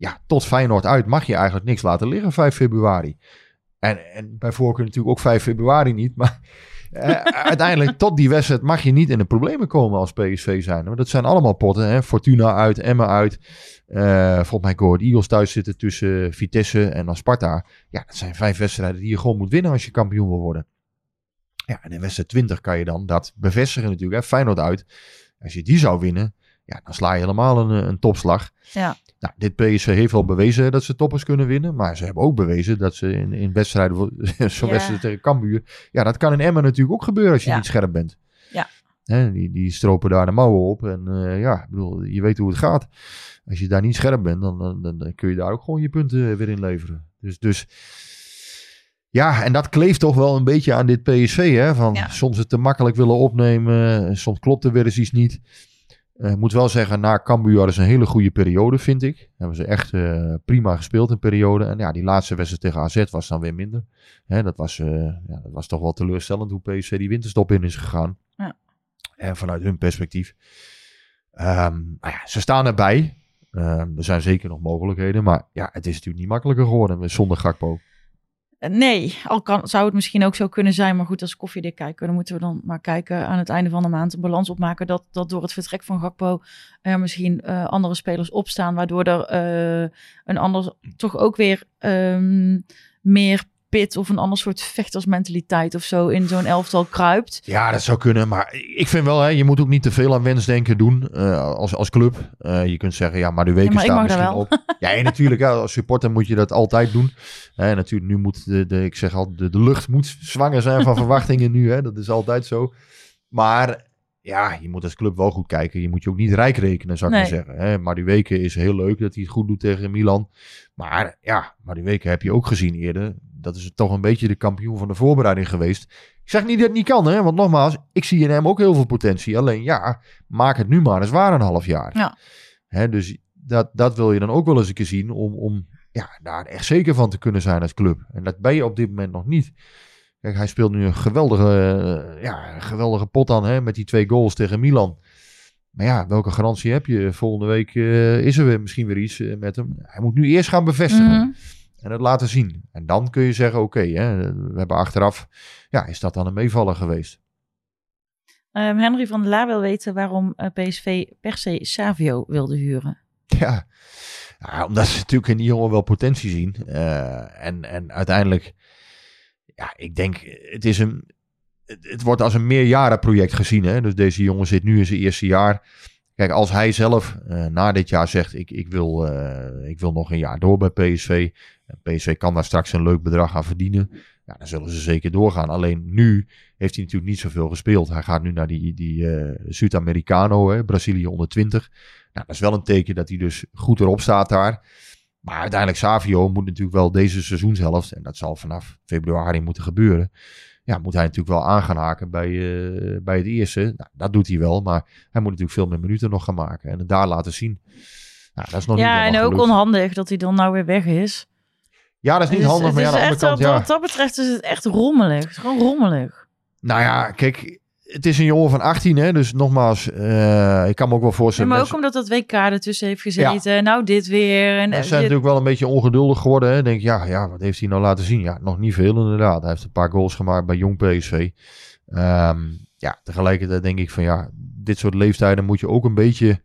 Ja, tot Feyenoord uit mag je eigenlijk niks laten liggen 5 februari. En, en bij voorkeur natuurlijk ook 5 februari niet. Maar eh, uiteindelijk tot die wedstrijd mag je niet in de problemen komen als PSV zijn. Want dat zijn allemaal potten. Hè? Fortuna uit, Emma uit. Eh, volgens mij Go Ahead Eagles thuis zitten tussen Vitesse en dan Sparta. Ja, dat zijn vijf wedstrijden die je gewoon moet winnen als je kampioen wil worden. Ja, en in wedstrijd 20 kan je dan dat bevestigen natuurlijk. Hè? Feyenoord uit. Als je die zou winnen, ja, dan sla je helemaal een, eh, een topslag. Ja. Nou, dit PSV heeft wel bewezen dat ze toppers kunnen winnen. Maar ze hebben ook bewezen dat ze in, in wedstrijden, zo'n Ja. wedstrijd tegen Cambuur. Ja, dat kan in Emmen natuurlijk ook gebeuren als je Ja. niet scherp bent. Ja. Hè, die, die stropen daar de mouwen op. En eh, ja, ik bedoel, je weet hoe het gaat. Als je daar niet scherp bent, dan, dan, dan, dan kun je daar ook gewoon je punten weer in leveren. Dus, dus ja, en dat kleeft toch wel een beetje aan dit PSV. Hè? Van Ja. soms het te makkelijk willen opnemen. Soms klopt er weer eens iets niet. Eh, Ik moet wel zeggen, na Cambuur hadden ze een hele goede periode, vind ik. Hebben ze echt eh, prima gespeeld een periode. En ja, die laatste wedstrijd tegen AZ was dan weer minder. Hè, dat, was, eh, ja, dat was toch wel teleurstellend hoe PSV die winterstop in is gegaan. Ja. En vanuit hun perspectief. Ehm, ja, ze staan erbij. Ehm, er zijn zeker nog mogelijkheden. Maar ja, het is natuurlijk niet makkelijker geworden zonder Gakpo. Nee, al kan, zou het misschien ook zo kunnen zijn. Maar goed, als koffiedik kijken, dan moeten we dan maar kijken aan het einde van de maand een balans opmaken. Dat, dat door het vertrek van Gakpo er misschien eh, andere spelers opstaan. Waardoor er eh, een ander toch ook weer ehm, meer pit of een ander soort vechtersmentaliteit of zo in zo'n elftal kruipt. Ja, dat zou kunnen. Maar ik vind wel, hè, je moet ook niet te veel aan wensdenken doen eh, als, als club. Eh, je kunt zeggen, ja, maar de weken Ja, staan misschien op. Ja, en natuurlijk, ja, als supporter moet je dat altijd doen. Hè, natuurlijk, nu moet de, de, ik zeg al, de, de lucht moet zwanger zijn van verwachtingen nu. Hè, dat is altijd zo. Maar ja, je moet als club wel goed kijken. Je moet je ook niet rijk rekenen, zou ik Nee. maar zeggen. Hè. Maar die weken is heel leuk dat hij het goed doet tegen Milan. Maar ja, maar die weken heb je ook gezien eerder. Dat is toch een beetje de kampioen van de voorbereiding geweest. Ik zeg niet dat het niet kan, hè? want nogmaals, ik zie in hem ook heel veel potentie. Alleen ja, maak het nu maar eens waar een half jaar. Ja. Hè, dus dat, dat wil je dan ook wel eens een keer zien om, om ja, daar echt zeker van te kunnen zijn als club. En dat ben je op dit moment nog niet. Kijk, hij speelt nu een geweldige, eh, ja, een geweldige pot aan hè, met die twee goals tegen Milan. Maar ja, welke garantie heb je? Volgende week eh, is er weer misschien weer iets eh, met hem. Hij moet nu eerst gaan bevestigen Mhm. En het laten zien. En dan kun je zeggen, oké, we hebben achteraf, ja, is dat dan een meevaller geweest? Ehm, Henry van der Laar wil weten waarom eh, PSV per se Savio wilde huren. Ja, ja omdat ze natuurlijk in die jongen wel potentie zien. Eh, en, en uiteindelijk, ja, ik denk, het is een, het, het wordt als een meerjarenproject gezien. Hè? Dus deze jongen zit nu in zijn eerste jaar. Kijk, als hij zelf eh, na dit jaar zegt, ik, ik, wil, eh, ik wil nog een jaar door bij PSV. PSV kan daar straks een leuk bedrag aan verdienen. Ja, dan zullen ze zeker doorgaan. Alleen nu heeft hij natuurlijk niet zoveel gespeeld. Hij gaat nu naar die, die eh Zuid-Americano, Brazilië onder 20. Nou, dat is wel een teken dat hij dus goed erop staat daar. Maar uiteindelijk, Savio moet natuurlijk wel deze seizoenshelft, en dat zal vanaf februari moeten gebeuren. Ja, moet hij natuurlijk wel aan gaan haken bij, eh, bij het eerste. Nou, dat doet hij wel, maar hij moet natuurlijk veel meer minuten nog gaan maken. En het daar laten zien. Nou, dat is nog niet ja, en helemaal ook gelukt. onhandig dat hij dan nou weer weg is. Ja, dat is niet is- handig, maar ja, aan de andere kant, wat, ja. wat dat betreft is het echt rommelig. Het is gewoon rommelig. Nou ja, kijk, het is een jongen van 18, hè. Dus nogmaals, eh, ik kan me ook wel Ja, voorstellen... maar ook mensen- omdat dat WK ertussen heeft gezeten. Nou, dit weer. En, Ze eh, zijn dit- natuurlijk wel een beetje ongeduldig geworden. Hè. Denk, ja, ja, wat heeft hij nou laten zien? Ja, nog niet veel inderdaad. Hij heeft een paar goals gemaakt bij Jong PSV. Ehm, ja, tegelijkertijd denk ik van ja, dit soort leeftijden moet je ook een beetje,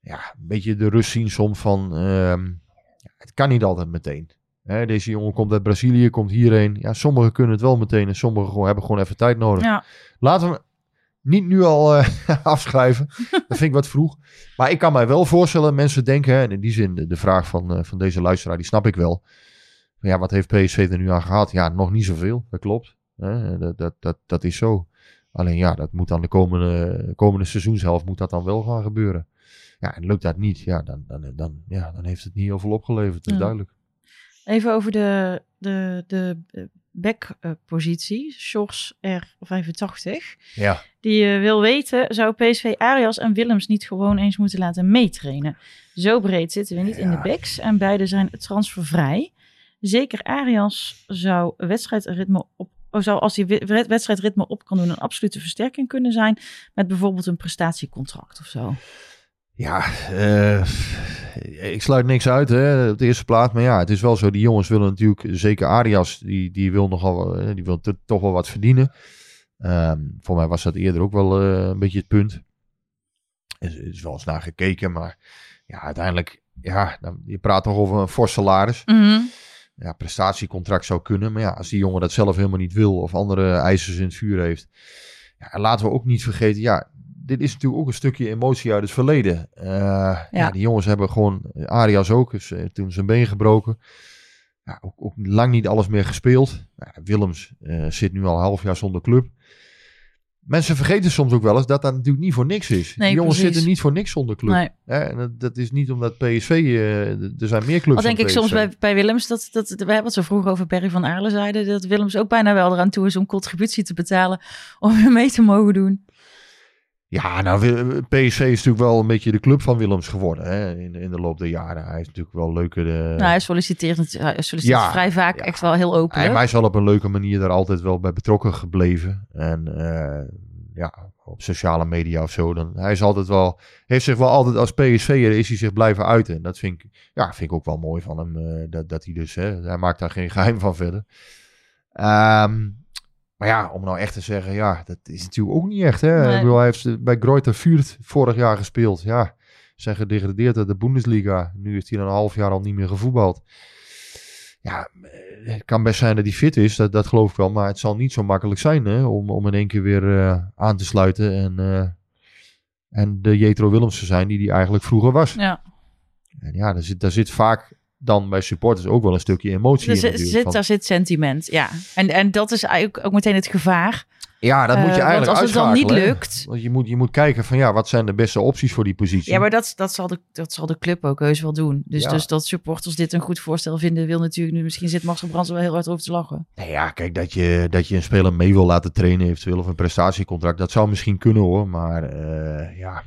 ja, een beetje de rust zien soms van, ehm, het kan niet altijd meteen. Hè, deze jongen komt uit Brazilië, komt hierheen. Ja, sommigen kunnen het wel meteen en sommigen gewoon, hebben gewoon even tijd nodig. ja. Laten we niet nu al eh, afschrijven. Dat vind ik wat vroeg. Maar ik kan mij wel voorstellen, mensen denken, hè, en in die zin de, de vraag van, eh, van deze luisteraar, die snap ik wel. Ja, wat heeft PSV er nu aan gehad? Ja, nog niet zoveel, dat klopt. Hè, dat, dat, dat, dat is zo. Alleen ja, dat moet dan de komende, komende seizoenshelft moet dat dan wel gaan gebeuren. Ja, en lukt dat niet, ja, dan, dan, dan, ja, dan heeft het niet heel veel opgeleverd, dat is Ja. duidelijk. Even over de, de, de eh, backpositie. Sjors R85. Ja. Die eh, wil weten, zou PSV Arias en Willems niet gewoon eens moeten laten meetrainen? Zo breed zitten we niet in de backs en beide zijn transfervrij. Zeker Arias zou wedstrijdritme op, of zou als hij wedstrijdritme op kan doen een absolute versterking kunnen zijn met bijvoorbeeld een prestatiecontract of zo. Ja, eh, ik sluit niks uit hè, op de eerste plaats. Maar ja, het is wel zo. Die jongens willen natuurlijk, zeker Arias, die, die wil nogal, eh, die wil toch wel wat verdienen. Ehm, voor mij was dat eerder ook wel eh, een beetje het punt. Er is, is wel eens naar gekeken, maar ja, uiteindelijk, ja, dan, je praat toch over een fors salaris. Ja, prestatiecontract zou kunnen. Maar ja, als die jongen dat zelf helemaal niet wil of andere eisen in het vuur heeft. Ja, en laten we ook niet vergeten, ja, dit is natuurlijk ook een stukje emotie uit het verleden. Eh, ja. die jongens hebben gewoon, Arias ook, eh, toen zijn been gebroken. Ja, ook, ook lang niet alles meer gespeeld. Willems eh, zit nu al een half jaar zonder club. Mensen vergeten soms ook wel eens dat dat natuurlijk niet voor niks is. Nee, die jongens precies. zitten niet voor niks zonder club. Nee. En dat, dat is niet omdat PSV, er zijn meer clubs Al denk ik soms bij, bij Willems, dat, dat, we hebben het zo vroeger over Perry van Aarle zeiden, dat Willems ook bijna wel eraan toe is om contributie te betalen om weer mee te mogen doen. Ja, nou, PSV is natuurlijk wel een beetje de club van Willems geworden hè, in, in de loop der jaren. Hij is natuurlijk wel leuke... De... nou, hij solliciteert, hij solliciteert Ja, vrij vaak ja. echt wel heel open. hij, is wel op een leuke manier daar altijd wel bij betrokken gebleven. En eh, ja, op sociale media of zo. Dan, hij is altijd wel, heeft zich wel altijd als PSV'er is hij zich blijven uiten. En dat vind ik, ja, vind ik ook wel mooi van hem. eh, dat, dat hij dus, hè, hij maakt daar geen geheim van verder. Ehm, maar ja, om nou echt te zeggen, ja, dat is natuurlijk ook niet echt. Hè? Nee. Ik bedoel, hij heeft bij Greuther Fürth vorig jaar gespeeld. Ja, zijn gedegradeerd uit de Bundesliga. Nu is hij een half jaar al niet meer gevoetbald. Ja, eh, het kan best zijn dat hij fit is, dat, dat geloof ik wel. Maar het zal niet zo makkelijk zijn hè, om, om in één keer weer eh, aan te sluiten. En, eh, en de Jetro Willems te zijn die hij eigenlijk vroeger was. Ja. En ja, daar zit, daar zit vaak dan bij supporters ook wel een stukje emotie Er in. zit, van- daar zit sentiment, ja. En, en dat is eigenlijk ook meteen het gevaar. ja, dat moet je Eh, eigenlijk Want als het dan niet hè. lukt... Want je moet, je moet kijken van ja, wat zijn de beste opties voor die positie. Ja, maar dat, dat, zal de, dat zal de club ook heus wel doen. Dus, Ja. dus dat supporters dit een goed voorstel vinden, wil natuurlijk nu... Misschien zit Marcel Brands wel heel hard over te lachen. Nee, ja, kijk, dat je, dat je een speler mee wil laten trainen eventueel of een prestatiecontract, dat zou misschien kunnen hoor. Maar eh, ja,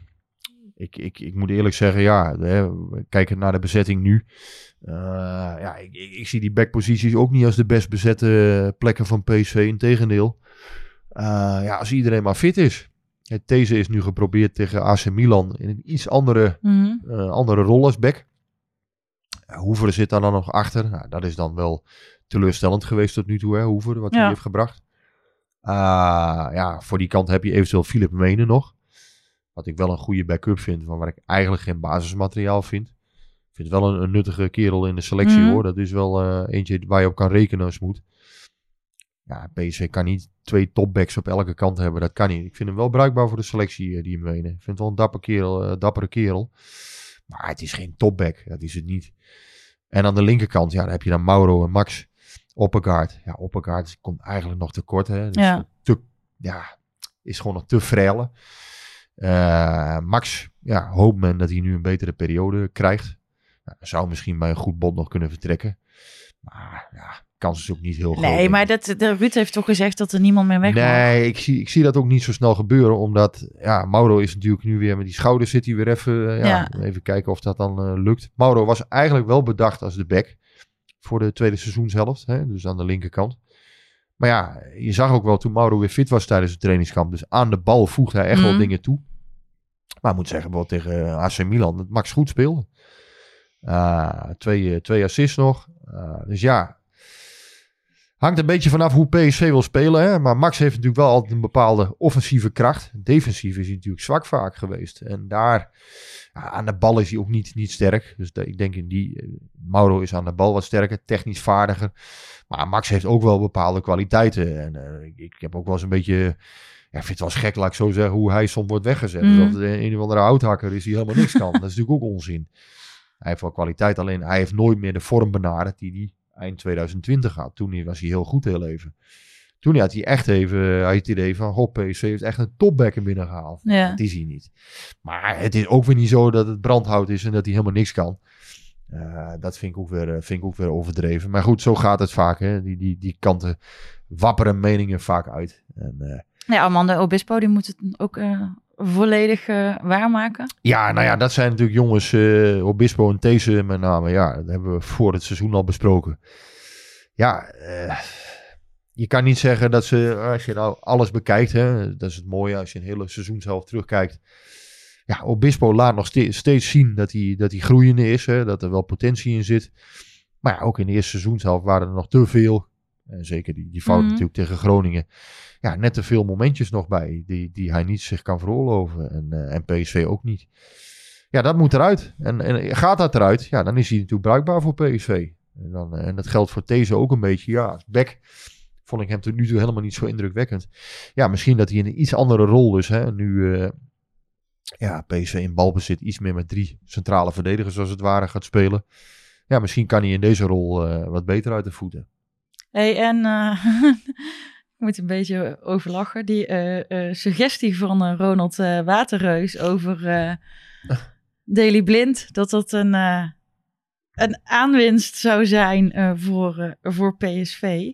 ik, ik, ik moet eerlijk zeggen, ja, hè, kijkend naar de bezetting nu. eh, ja, ik, ik, ik zie die backposities ook niet als de best bezette plekken van PSV. Integendeel. Eh ja, als iedereen maar fit is. Deze is nu geprobeerd tegen AC Milan in een iets andere Mhm. eh, andere rol als back. Hoever zit daar dan nog achter. Nou, dat is dan wel teleurstellend geweest tot nu toe, hè, Hoever, wat hij Ja. heeft gebracht. Ja, voor die kant heb je eventueel Philip Menen nog. Wat ik wel een goede backup vind, maar waar ik eigenlijk geen basismateriaal vind. Ik vind het wel een, een nuttige kerel in de selectie Mhm. hoor. Dat is wel eh, eentje waar je op kan rekenen als moet. Ja, PSV kan niet twee topbacks op elke kant hebben. Dat kan niet. Ik vind hem wel bruikbaar voor de selectie, eh, die Menen. Ik vind het wel een dapper kerel, eh, dappere kerel. Maar het is geen topback. Dat is het niet. En aan de linkerkant, ja, dan heb je dan Mauro en Max. Oppegaard. Ja, Oppegaard komt eigenlijk nog te kort. Hè. Dus Ja. te, ja, is gewoon nog te frele. Eh, Max, ja, hoopt men dat hij nu een betere periode krijgt. Nou, zou misschien bij een goed bod nog kunnen vertrekken. Maar ja, kans is ook niet heel groot. Nee, maar dat, de, Ruud heeft toch gezegd dat er niemand meer weg? Nee, ik zie, ik zie dat ook niet zo snel gebeuren. Omdat, ja, Mauro is natuurlijk nu weer met die schouders zit hij weer even. eh, ja, Ja. Even kijken of dat dan eh, lukt. Mauro was eigenlijk wel bedacht als de back. Voor de tweede seizoenshelft. Hè, dus aan de linkerkant. Maar ja, je zag ook wel toen Mauro weer fit was tijdens het trainingskamp. Dus aan de bal voegde hij echt wel Mhm. dingen toe. Maar ik moet zeggen, bijvoorbeeld tegen AC Milan, dat Max goed speelde. Ah, twee, eh, twee assists nog. Ah, dus ja, hangt een beetje vanaf hoe PSV wil spelen. Hè? Maar Max heeft natuurlijk wel altijd een bepaalde offensieve kracht. Defensief is hij natuurlijk zwak vaak geweest. En daar, aan de bal is hij ook niet, niet sterk. Dus ik denk in die, eh, Mauro is aan de bal wat sterker, technisch vaardiger. Maar Max heeft ook wel bepaalde kwaliteiten. En eh, ik, ik heb ook wel eens een beetje... Ja, ik vind het wel eens gek, laat ik zo zeggen, hoe hij soms wordt weggezet. Mhm. Alsof het een of andere houthakker is die helemaal niks kan. dat is natuurlijk ook onzin. Hij heeft wel kwaliteit, alleen hij heeft nooit meer de vorm benaderd die hij eind 2020 had. Toen was hij heel goed heel even. Toen had hij echt even hij had het idee van, goh, PSV heeft echt een topback binnengehaald. Ja. Dat is hij niet. Maar het is ook weer niet zo dat het brandhout is en dat hij helemaal niks kan. Eh, dat vind ik, ook weer, eh, vind ik ook weer overdreven. Maar goed, zo gaat het vaak. Hè? Die, die, die kanten wapperen meningen vaak uit. En, eh, Ja, Amanda Obispo, die moet het ook eh, volledig eh, waarmaken. Ja, nou ja, dat zijn natuurlijk jongens, eh Obispo en These met name. Ja, dat hebben we voor het seizoen al besproken. Ja, je kan niet zeggen dat ze, als je nou alles bekijkt, hè, dat is het mooie als je een hele seizoenshelft terugkijkt. Ja, Obispo laat nog ste- steeds zien dat hij, dat hij groeiende is, hè, dat er wel potentie in zit. Maar ja, ook in de eerste seizoenshelft waren er nog te veel. En zeker die, die fout Mhm. natuurlijk tegen Groningen. Ja, net te veel momentjes nog bij die, die hij niet zich kan veroorloven. En, eh, en PSV ook niet. Ja, dat moet eruit. En, en gaat dat eruit, ja, dan is hij natuurlijk bruikbaar voor PSV. En, dan, eh, en dat geldt voor deze ook een beetje. Ja, back vond ik hem tot nu toe helemaal niet zo indrukwekkend. Ja, misschien dat hij in een iets andere rol is. Hè. Nu, eh, ja, PSV in balbezit iets meer met drie centrale verdedigers als het ware gaat spelen. Ja, misschien kan hij in deze rol eh, wat beter uit de voeten. Hey, en eh, ik moet een beetje overlachen. Die eh, eh, suggestie van Ronald Waterreus over eh Daily Blind, dat dat een, een aanwinst zou zijn voor, voor PSV.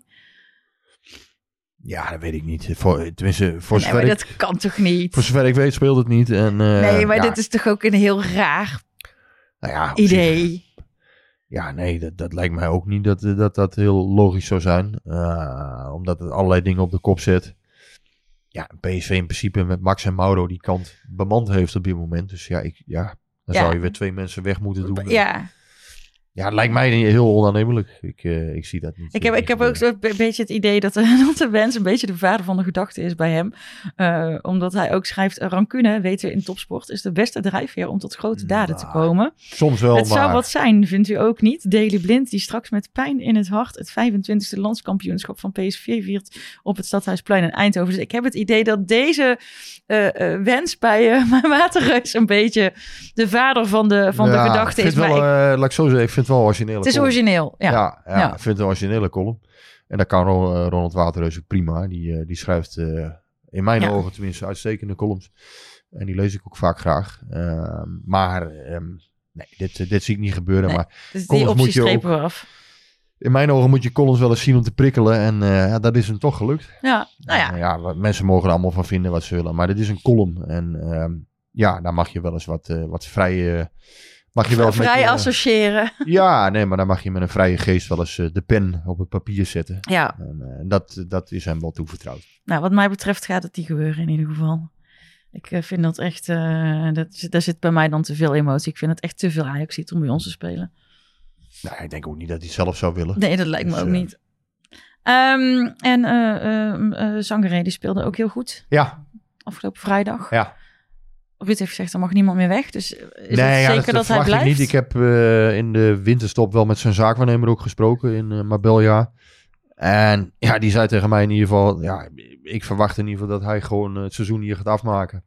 Ja, dat weet ik niet. Voor, tenminste, voor Nee, zover, maar ik, dat kan toch niet? voor zover ik weet speelt het niet. En, nee, maar ja, dit is toch ook een heel raar nou ja, idee. Ja, nee, dat, dat lijkt mij ook niet dat dat, dat heel logisch zou zijn. Eh, omdat het allerlei dingen op de kop zet. ja, PSV in principe met Max en Mauro die kant bemand heeft op dit moment. Dus ja, ik, ja dan Ja. zou je weer twee mensen weg moeten doen. Ja, Ja, het lijkt mij heel onaannemelijk. Ik, eh, ik zie dat niet. ik heb, ik heb ook zo. zo'n be- beetje het idee dat, de- dat de wens een beetje de vader van de gedachte is bij hem. Eh, omdat hij ook schrijft, eh, rancune, weten we in topsport, is de beste drijfveer om tot grote daden te Nou, komen. Soms wel, het maar... zou wat zijn, vindt u ook niet? Daily Blind, die straks met pijn in het hart het 25e landskampioenschap van PSV viert op het Stadhuisplein in Eindhoven. Dus ik heb het idee dat deze wens bij uh, Waterreus een beetje de vader van de, van Ja, de gedachte is. vind Maar wel, ik- laat ik zo zeggen, ik vind het wel origineel. het is origineel, ja. Ja, ja, Ja. ik vind het een originele column. En dat kan eh, Ronald Waterreus ook prima. Die, eh, die schrijft eh, in mijn Ja. ogen tenminste uitstekende columns. En die lees ik ook vaak graag. Ehm, maar ehm, nee, dit, dit zie ik niet gebeuren. Nee. Maar Dus die optie je ook- strepen we af. in mijn ogen moet je columns wel eens zien om te prikkelen. En ja, dat is hem toch gelukt. Ja, nou ja. Ja, mensen mogen er allemaal van vinden wat ze willen. Maar dit is een column. En ehm, ja, daar mag je wel eens wat, wat vrij... eh, mag je wel met Vrij je- associëren. Ja, nee, maar dan mag je met een vrije geest wel eens eh, de pen op het papier zetten. Ja, En eh, dat, dat is hem wel toevertrouwd. nou wat mij betreft gaat het niet gebeuren in ieder geval. Ik eh, vind dat echt, eh, dat, daar zit bij mij dan te veel emotie. Ik vind het echt te veel Ajax om bij ons te spelen. Nou, ik denk ook niet dat hij zelf zou willen. Nee, dat lijkt me Dus, ook eh, niet. Ehm, en eh eh eh, Zangeré, die speelde ook heel goed Ja, afgelopen vrijdag. ja. Ruud heeft gezegd, er mag niemand meer weg. Dus is nee, ja, zeker dat, hij blijft? Ik, niet. ik heb eh, in de winterstop wel met zijn zaakwaarnemer ook gesproken in Marbella. En ja, die zei tegen mij in ieder geval, ja, ik verwacht in ieder geval dat hij gewoon het seizoen hier gaat afmaken.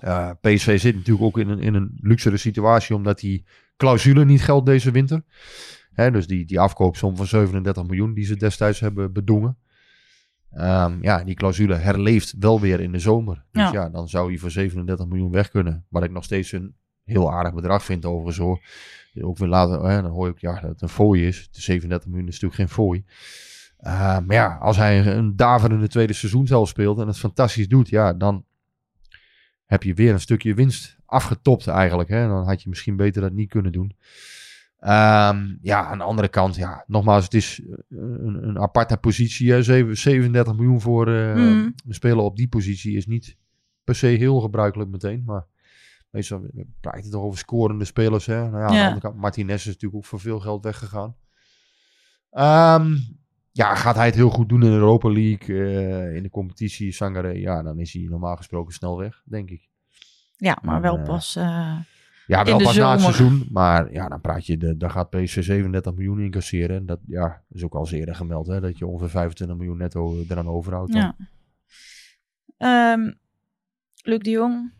Eh, PSV zit natuurlijk ook in een, in een luxere situatie, omdat die clausule niet geldt deze winter. Hè, dus die, die afkoopsom van 37 miljoen die ze destijds hebben bedongen. Ehm, ja, die clausule herleeft wel weer in de zomer. Dus Ja. ja. dan zou hij voor 37 miljoen weg kunnen. Wat ik nog steeds een heel aardig bedrag vind overigens hoor. Ook weer later, hè, dan hoor ik ja, dat het een fooi is. De 37 miljoen is natuurlijk geen fooi. Eh, maar ja, als hij een daverende tweede seizoen zelf speelt en het fantastisch doet, ja, dan heb je weer een stukje winst afgetopt eigenlijk. Hè? Dan had je misschien beter dat niet kunnen doen. Ehm, ja, aan de andere kant, ja, nogmaals, het is eh, een, een aparte positie. Hè? Zeven- 37 miljoen voor eh Mm. een speler op die positie is niet per se heel gebruikelijk meteen. Maar meestal we praten toch over scorende spelers. Hè? Nou ja, aan de andere kant, Martinez is natuurlijk ook voor veel geld weggegaan. Ehm, ja, gaat hij het heel goed doen in de Europa League, eh, in de competitie, Sangare, ja, dan is hij normaal gesproken snel weg, denk ik. Ja, maar wel pas... eh, Ja, wel pas na het seizoen, maar ja, dan praat je, de, dan gaat PSV 37 miljoen incasseren. En dat ja, is ook al eens eerder gemeld, hè, dat je ongeveer 25 miljoen netto eraan overhoudt. dan. ja. Ehm, Luc de Jong,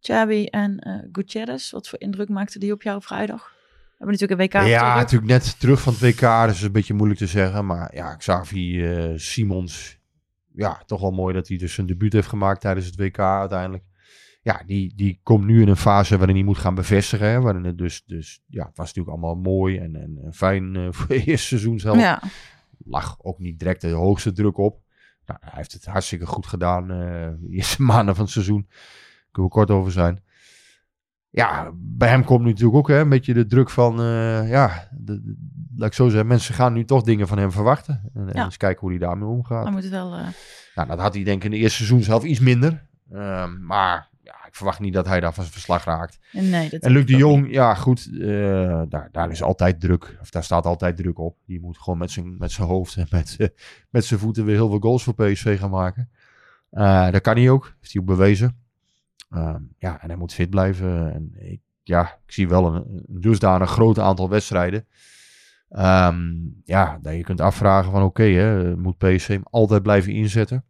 Xabi en eh Gutierrez. Wat voor indruk maakte die op jou vrijdag? We hebben natuurlijk een WK Ja, natuurlijk net terug van het WK, dus een beetje moeilijk te zeggen. Maar ja, Xavi eh, Simons, ja, toch wel mooi dat hij dus zijn debuut heeft gemaakt tijdens het WK uiteindelijk. Ja, die, die komt nu in een fase waarin hij moet gaan bevestigen. Hè, waarin het dus, dus, ja, het was natuurlijk allemaal mooi en, en, en fijn eh, voor het eerste seizoen zelf. Ja, lag ook niet direct de hoogste druk op. Nou, hij heeft het hartstikke goed gedaan. eh, de eerste maanden van het seizoen. Kunnen we kort over zijn. Ja, bij hem komt nu natuurlijk ook hè, een beetje de druk van... eh, ja, de, de- laat ik zo zeggen. Mensen gaan nu toch dingen van hem verwachten. En, eens kijken hoe hij daarmee omgaat. dan moet het wel... Nou, dat had hij denk ik in de eerste seizoen zelf iets minder. Ehm, maar verwacht niet dat hij daar van zijn verslag raakt. nee, dat En Luc de Jong, ja goed, eh, daar, daar is altijd druk. Of daar staat altijd druk op. Die moet gewoon met zijn, met zijn hoofd en met, met zijn voeten weer heel veel goals voor PSV gaan maken. Eh, dat kan hij ook, heeft hij ook bewezen. Ehm, ja, en hij moet fit blijven. En ik, ja, ik zie wel een, een dusdanig groot aantal wedstrijden. Ehm, ja, dat je kunt afvragen van oké, moet PSV hem altijd blijven inzetten?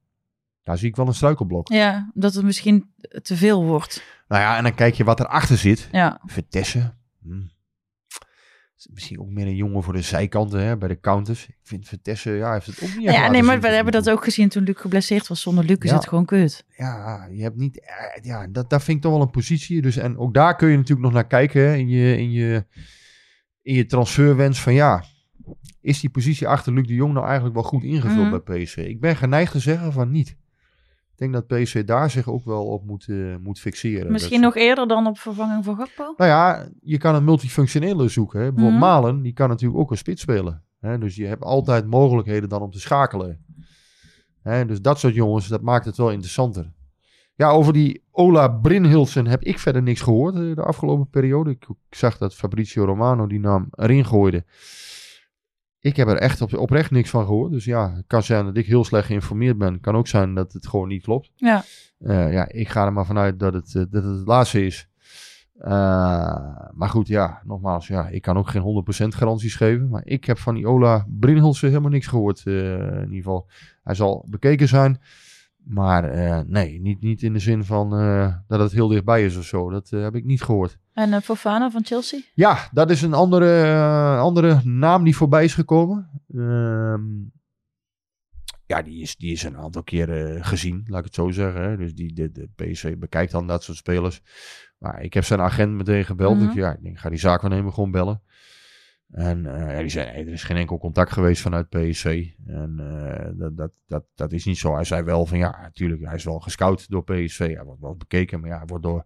Daar zie ik wel een struikelblok. Ja, dat het misschien te veel wordt. Nou ja, en dan kijk je wat erachter zit. Ja, Vitesse. Hm. Is Misschien ook meer een jongen voor de zijkanten, hè, bij de counters. Ik vind Vitesse, ja, heeft het ook niet ja nee, maar we hebben dat ook gezien toen Luc geblesseerd was. Zonder Luc is Ja. het gewoon kut. Ja, je hebt niet... eh, Ja, dat, dat vind ik toch wel een positie. Dus, en ook daar kun je natuurlijk nog naar kijken, hè, in je, in je, in je transferwens van ja... Is die positie achter Luc de Jong nou eigenlijk wel goed ingevuld Mhm. bij PSV? Ik ben geneigd te zeggen van niet. Ik denk dat PSV daar zich ook wel op moet, eh, moet fixeren. Misschien nog eerder dan op vervanging van Gakpo? Nou ja, je kan een multifunctionele zoeken. Hè. Bijvoorbeeld Mhm. Malen, die kan natuurlijk ook een spits spelen. Hè. Dus je hebt altijd mogelijkheden dan om te schakelen. Hè, dus dat soort jongens, dat maakt het wel interessanter. Ja, over die Ola Brinhilsen heb ik verder niks gehoord eh, de afgelopen periode. Ik, ik zag dat Fabrizio Romano die naam erin gooide. Ik heb er echt op, oprecht niks van gehoord. Dus ja, het kan zijn dat ik heel slecht geïnformeerd ben. kan ook zijn dat het gewoon niet klopt. Ja. Eh, ja, ik ga er maar vanuit dat het, eh, dat het het laatste is. Eh, maar goed, ja, nogmaals, ja, ik kan ook geen 100% garanties geven. Maar ik heb van die Ola helemaal niks gehoord. eh, in ieder geval, hij zal bekeken zijn. Maar eh, nee, niet, niet in de zin van eh, dat het heel dichtbij is of zo. Dat eh, heb ik niet gehoord. En Fofana van Chelsea? Ja, dat is een andere, andere naam die voorbij is gekomen. Ehm, ja, die is, die is een aantal keren gezien, laat ik het zo zeggen. Hè. Dus die, de, de PSV bekijkt dan dat soort spelers. Maar ik heb zijn agent meteen gebeld. Mhm. Ik, ja, ik denk, ga die zaakwaarnemer gewoon bellen. En ja, die zei, nee, er is geen enkel contact geweest vanuit PSV. En eh, dat, dat, dat, dat is niet zo. Hij zei wel van, ja, natuurlijk, hij is wel gescout door PSV. Hij wordt wel bekeken, maar ja, hij wordt door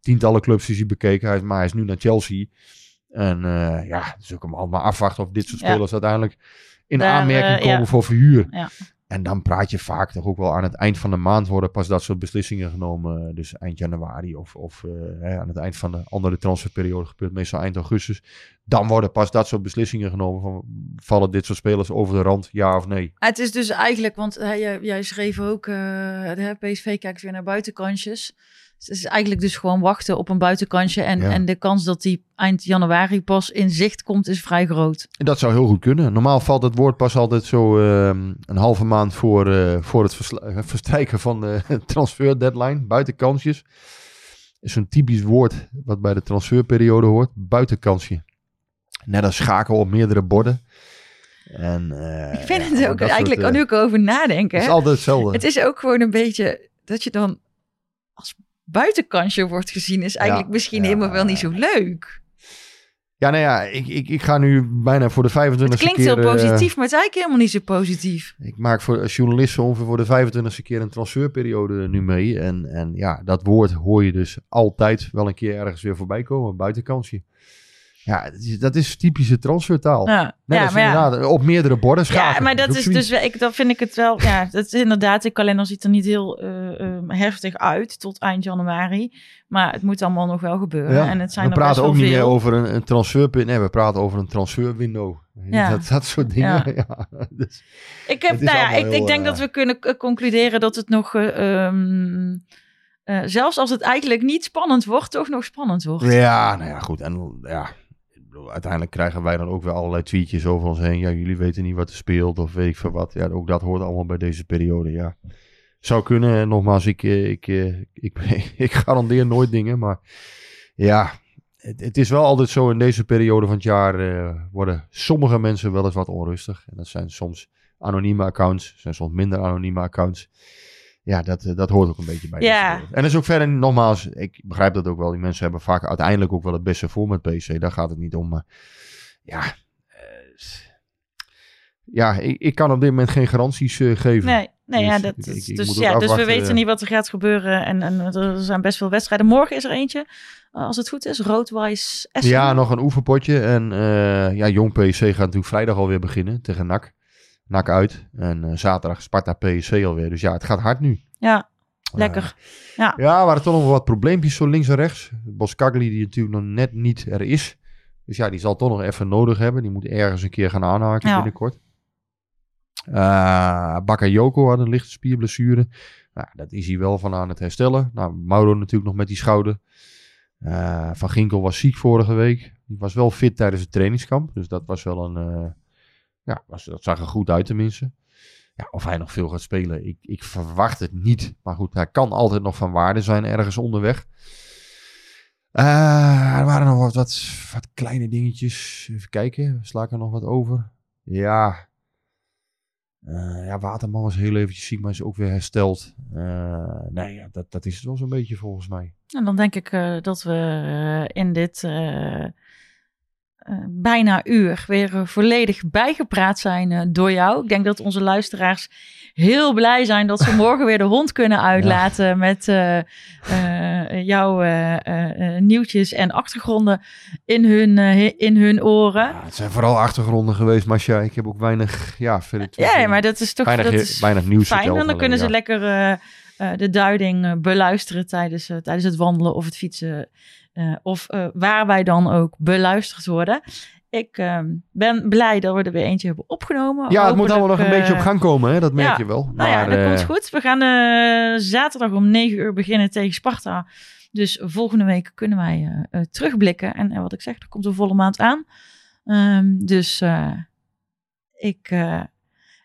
tientallen clubs is hij bekeken. Hij maar hij is nu naar Chelsea. En eh, ja, dus ook hem allemaal afwachten of dit soort Ja. spelers uiteindelijk in aanmerking komen voor verhuur. En dan praat je vaak toch ook wel aan het eind van de maand worden pas dat soort beslissingen genomen. Dus eind januari of, of eh, aan het eind van de andere transferperiode gebeurt meestal eind augustus. Dan worden pas dat soort beslissingen genomen van vallen dit soort spelers over de rand, ja of nee. Het is dus eigenlijk, want jij, jij schreef ook, eh, de PSV kijkt weer naar buitenkantjes. Het is eigenlijk dus gewoon wachten op een buitenkantje. En, Ja. en de kans dat die eind januari pas in zicht komt, is vrij groot. Dat zou heel goed kunnen. Normaal valt het woord pas altijd zo ehm, een halve maand voor, eh, voor het verstrijken van de transfer deadline. Buitenkansjes. Is zo'n typisch woord wat bij de transferperiode hoort. Buitenkansje. Net als schaken op meerdere borden. En, eh, ik vind het ook eigenlijk, soort, nu eh, ik erover nadenken. Het is altijd hetzelfde. Het is ook gewoon een beetje dat je dan als buitenkansje wordt gezien, is eigenlijk Ja, misschien ja, helemaal wel niet zo leuk. Ja, nou ja, ik, ik, ik ga nu bijna voor de 25e Het klinkt keer... heel eh, positief, maar het is eigenlijk helemaal niet zo positief. Ik maak voor als journalist ongeveer voor de 25e keer een transferperiode nu mee. En, en ja, dat woord hoor je dus altijd wel een keer ergens weer voorbij komen. Buitenkansje. Ja, dat is, dat is typische transfertaal. Ja, Net ja als maar ja. inderdaad op meerdere borden schaken. Ja, maar dat is dus, ik, dan vind ik het wel, ja, dat is inderdaad, de kalender ziet er niet heel eh, eh, heftig uit tot eind januari. Maar het moet allemaal nog wel gebeuren. Ja, En het zijn we praten ook niet meer over een, een transferpunt. Nee, we praten over een transferwindow. Ja. Dat, dat soort dingen. Ja. Dus, Ik, heb, nou ja, ik, heel, ik denk eh, dat we kunnen concluderen dat het nog, eh, ehm, eh, zelfs als het eigenlijk niet spannend wordt, toch nog spannend wordt. Ja, nou ja, goed. En ja, uiteindelijk krijgen wij dan ook weer allerlei tweetjes over ons heen. Ja, jullie weten niet wat er speelt of weet ik veel wat. Ja, ook dat hoort allemaal bij deze periode, ja. Zou kunnen. En nogmaals, ik, eh, ik, eh, ik, ik garandeer nooit dingen, maar ja... Het, het is wel altijd zo in deze periode van het jaar eh, worden sommige mensen wel eens wat onrustig. En dat zijn soms anonieme accounts, zijn soms minder anonieme accounts. Ja, dat, eh, dat hoort ook een beetje bij. Ja. En dat is ook verder, nogmaals, ik begrijp dat ook wel. Die mensen hebben vaak uiteindelijk ook wel het beste voor met PC. Daar gaat het niet om. Maar ja, eh, ja ik, ik kan op dit moment geen garanties eh, geven. Nee, nee Dus ja, dat ik- ik- dus, ja, dus we weten eh. niet wat er gaat gebeuren. En, en er zijn best veel wedstrijden. Morgen is er eentje, eh, als het goed is. Roodwijs Essen. Ja, nog een oefenpotje. En eh, ja, Jong PSC gaat natuurlijk vrijdag alweer beginnen tegen NAC. NAC uit. En eh, zaterdag Sparta PSC alweer. Dus ja, het gaat hard nu. Ja, lekker. Ja, er waren toch nog wat probleempjes zo links en rechts. Boskagli die natuurlijk nog net niet er is. Dus ja, die zal toch nog even nodig hebben. Die moet ergens een keer gaan aanhaken Ja. binnenkort. Uh, Bakayoko had een lichte spierblessure. Nou, dat is hij wel van aan het herstellen. Nou, Mauro natuurlijk nog met die schouder. Eh, van Ginkel was ziek vorige week. Die was wel fit tijdens het trainingskamp. Dus dat was wel een... eh, ja, was, dat zag er goed uit tenminste. Ja, of hij nog veel gaat spelen, ik, ik verwacht het niet. Maar goed, hij kan altijd nog van waarde zijn ergens onderweg. Eh, er waren nog wat, wat, wat kleine dingetjes. Even kijken, sla ik er nog wat over? Ja. Eh, ja, Waterman was heel eventjes ziek, maar is ook weer hersteld. Eh, nee, ja, dat, dat is het wel zo'n beetje volgens mij. En dan denk ik dat we in dit bijna uur weer eh, volledig bijgepraat zijn eh, door jou. Ik denk dat onze luisteraars heel blij zijn dat ze morgen weer de hond kunnen uitlaten met eh, eh, jouw eh, eh, eh, nieuwtjes en achtergronden in hun, eh, in hun oren. Ja, het zijn vooral achtergronden geweest, Masha. Ik heb ook weinig, ja, verder toe- Ja, maar dat is toch weinig, dat is weinig nieuws fijn. En dan alleen, kunnen ze ja. lekker eh, eh, de duiding eh, beluisteren tijdens, eh, tijdens het wandelen of het fietsen. Eh, of eh, waar wij dan ook beluisterd worden. Ik ehm, ben blij dat we er weer eentje hebben opgenomen. Ja, het moet allemaal nog een beetje op eh, gang komen, hè? dat merk ja. je wel. Nou ja, Maar, dat eh, komt goed. We gaan zaterdag om 9 uur beginnen tegen Sparta. Dus volgende week kunnen wij terugblikken. En, en wat ik zeg, er komt een volle maand aan. Ehm, dus ik,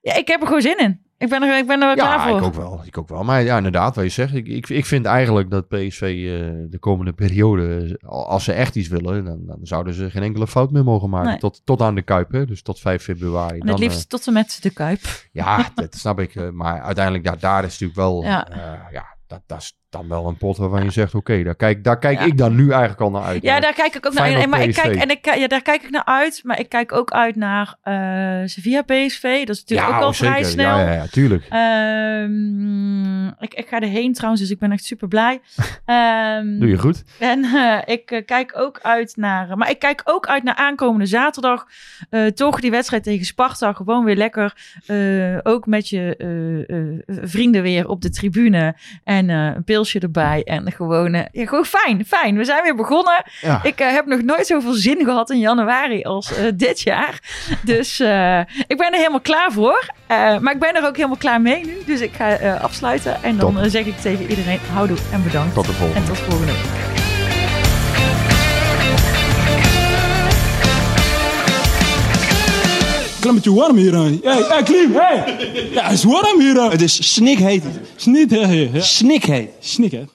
ja, ik heb er gewoon zin in. Ik ben er, ik ben er wel klaar Ja, voor. ik ook wel. Ik ook wel. Maar ja, inderdaad, wat je zegt. Ik, ik, ik vind eigenlijk dat PSV eh, de komende periode, eh, als ze echt iets willen, dan, dan zouden ze geen enkele fout meer mogen maken. Nee. Tot, tot aan de Kuip, hè? dus tot 5 februari. En Dan, het liefst tot en met de Kuip. eh, ja, dat snap ik. eh, maar uiteindelijk, ja, daar is natuurlijk wel, Ja. ja, ja dat, dat is dan wel een pot waarvan je zegt, oké, daar kijk, daar kijk Ja. ik dan nu eigenlijk al naar uit. Ja, daar kijk ik ook naar uit. Maar ik kijk, en ik, ja, daar kijk ik naar uit. Maar ik kijk ook uit naar eh Sevilla PSV. Dat is natuurlijk ja, ook al oh, zeker. vrij snel. Ja, ja, ja, tuurlijk. Ehm, ik, ik ga erheen trouwens, dus ik ben echt super blij. Ehm, Doe je goed. En eh, ik eh, kijk ook uit naar. Maar ik kijk ook uit naar aankomende zaterdag. Toch die wedstrijd tegen Sparta. Gewoon weer lekker. ook met je vrienden weer op de tribune. En een pilsje erbij. En gewoon, eh, ja, gewoon fijn. Fijn. We zijn weer begonnen. Ja. Ik eh, heb nog nooit zoveel zin gehad in januari als eh, dit jaar. Dus ik ben er helemaal klaar voor. Maar ik ben er ook helemaal klaar mee nu. Dus ik ga afsluiten. En dan Top. zeg ik tegen iedereen: houdoe en bedankt. Tot de volgende. En tot volgende week. Klimmetje warm hier aan. Hey, hey, Klim, hey! Ja, het is warm hier aan. Het is snikheet. Snikheet. Snikheet. Snikheet.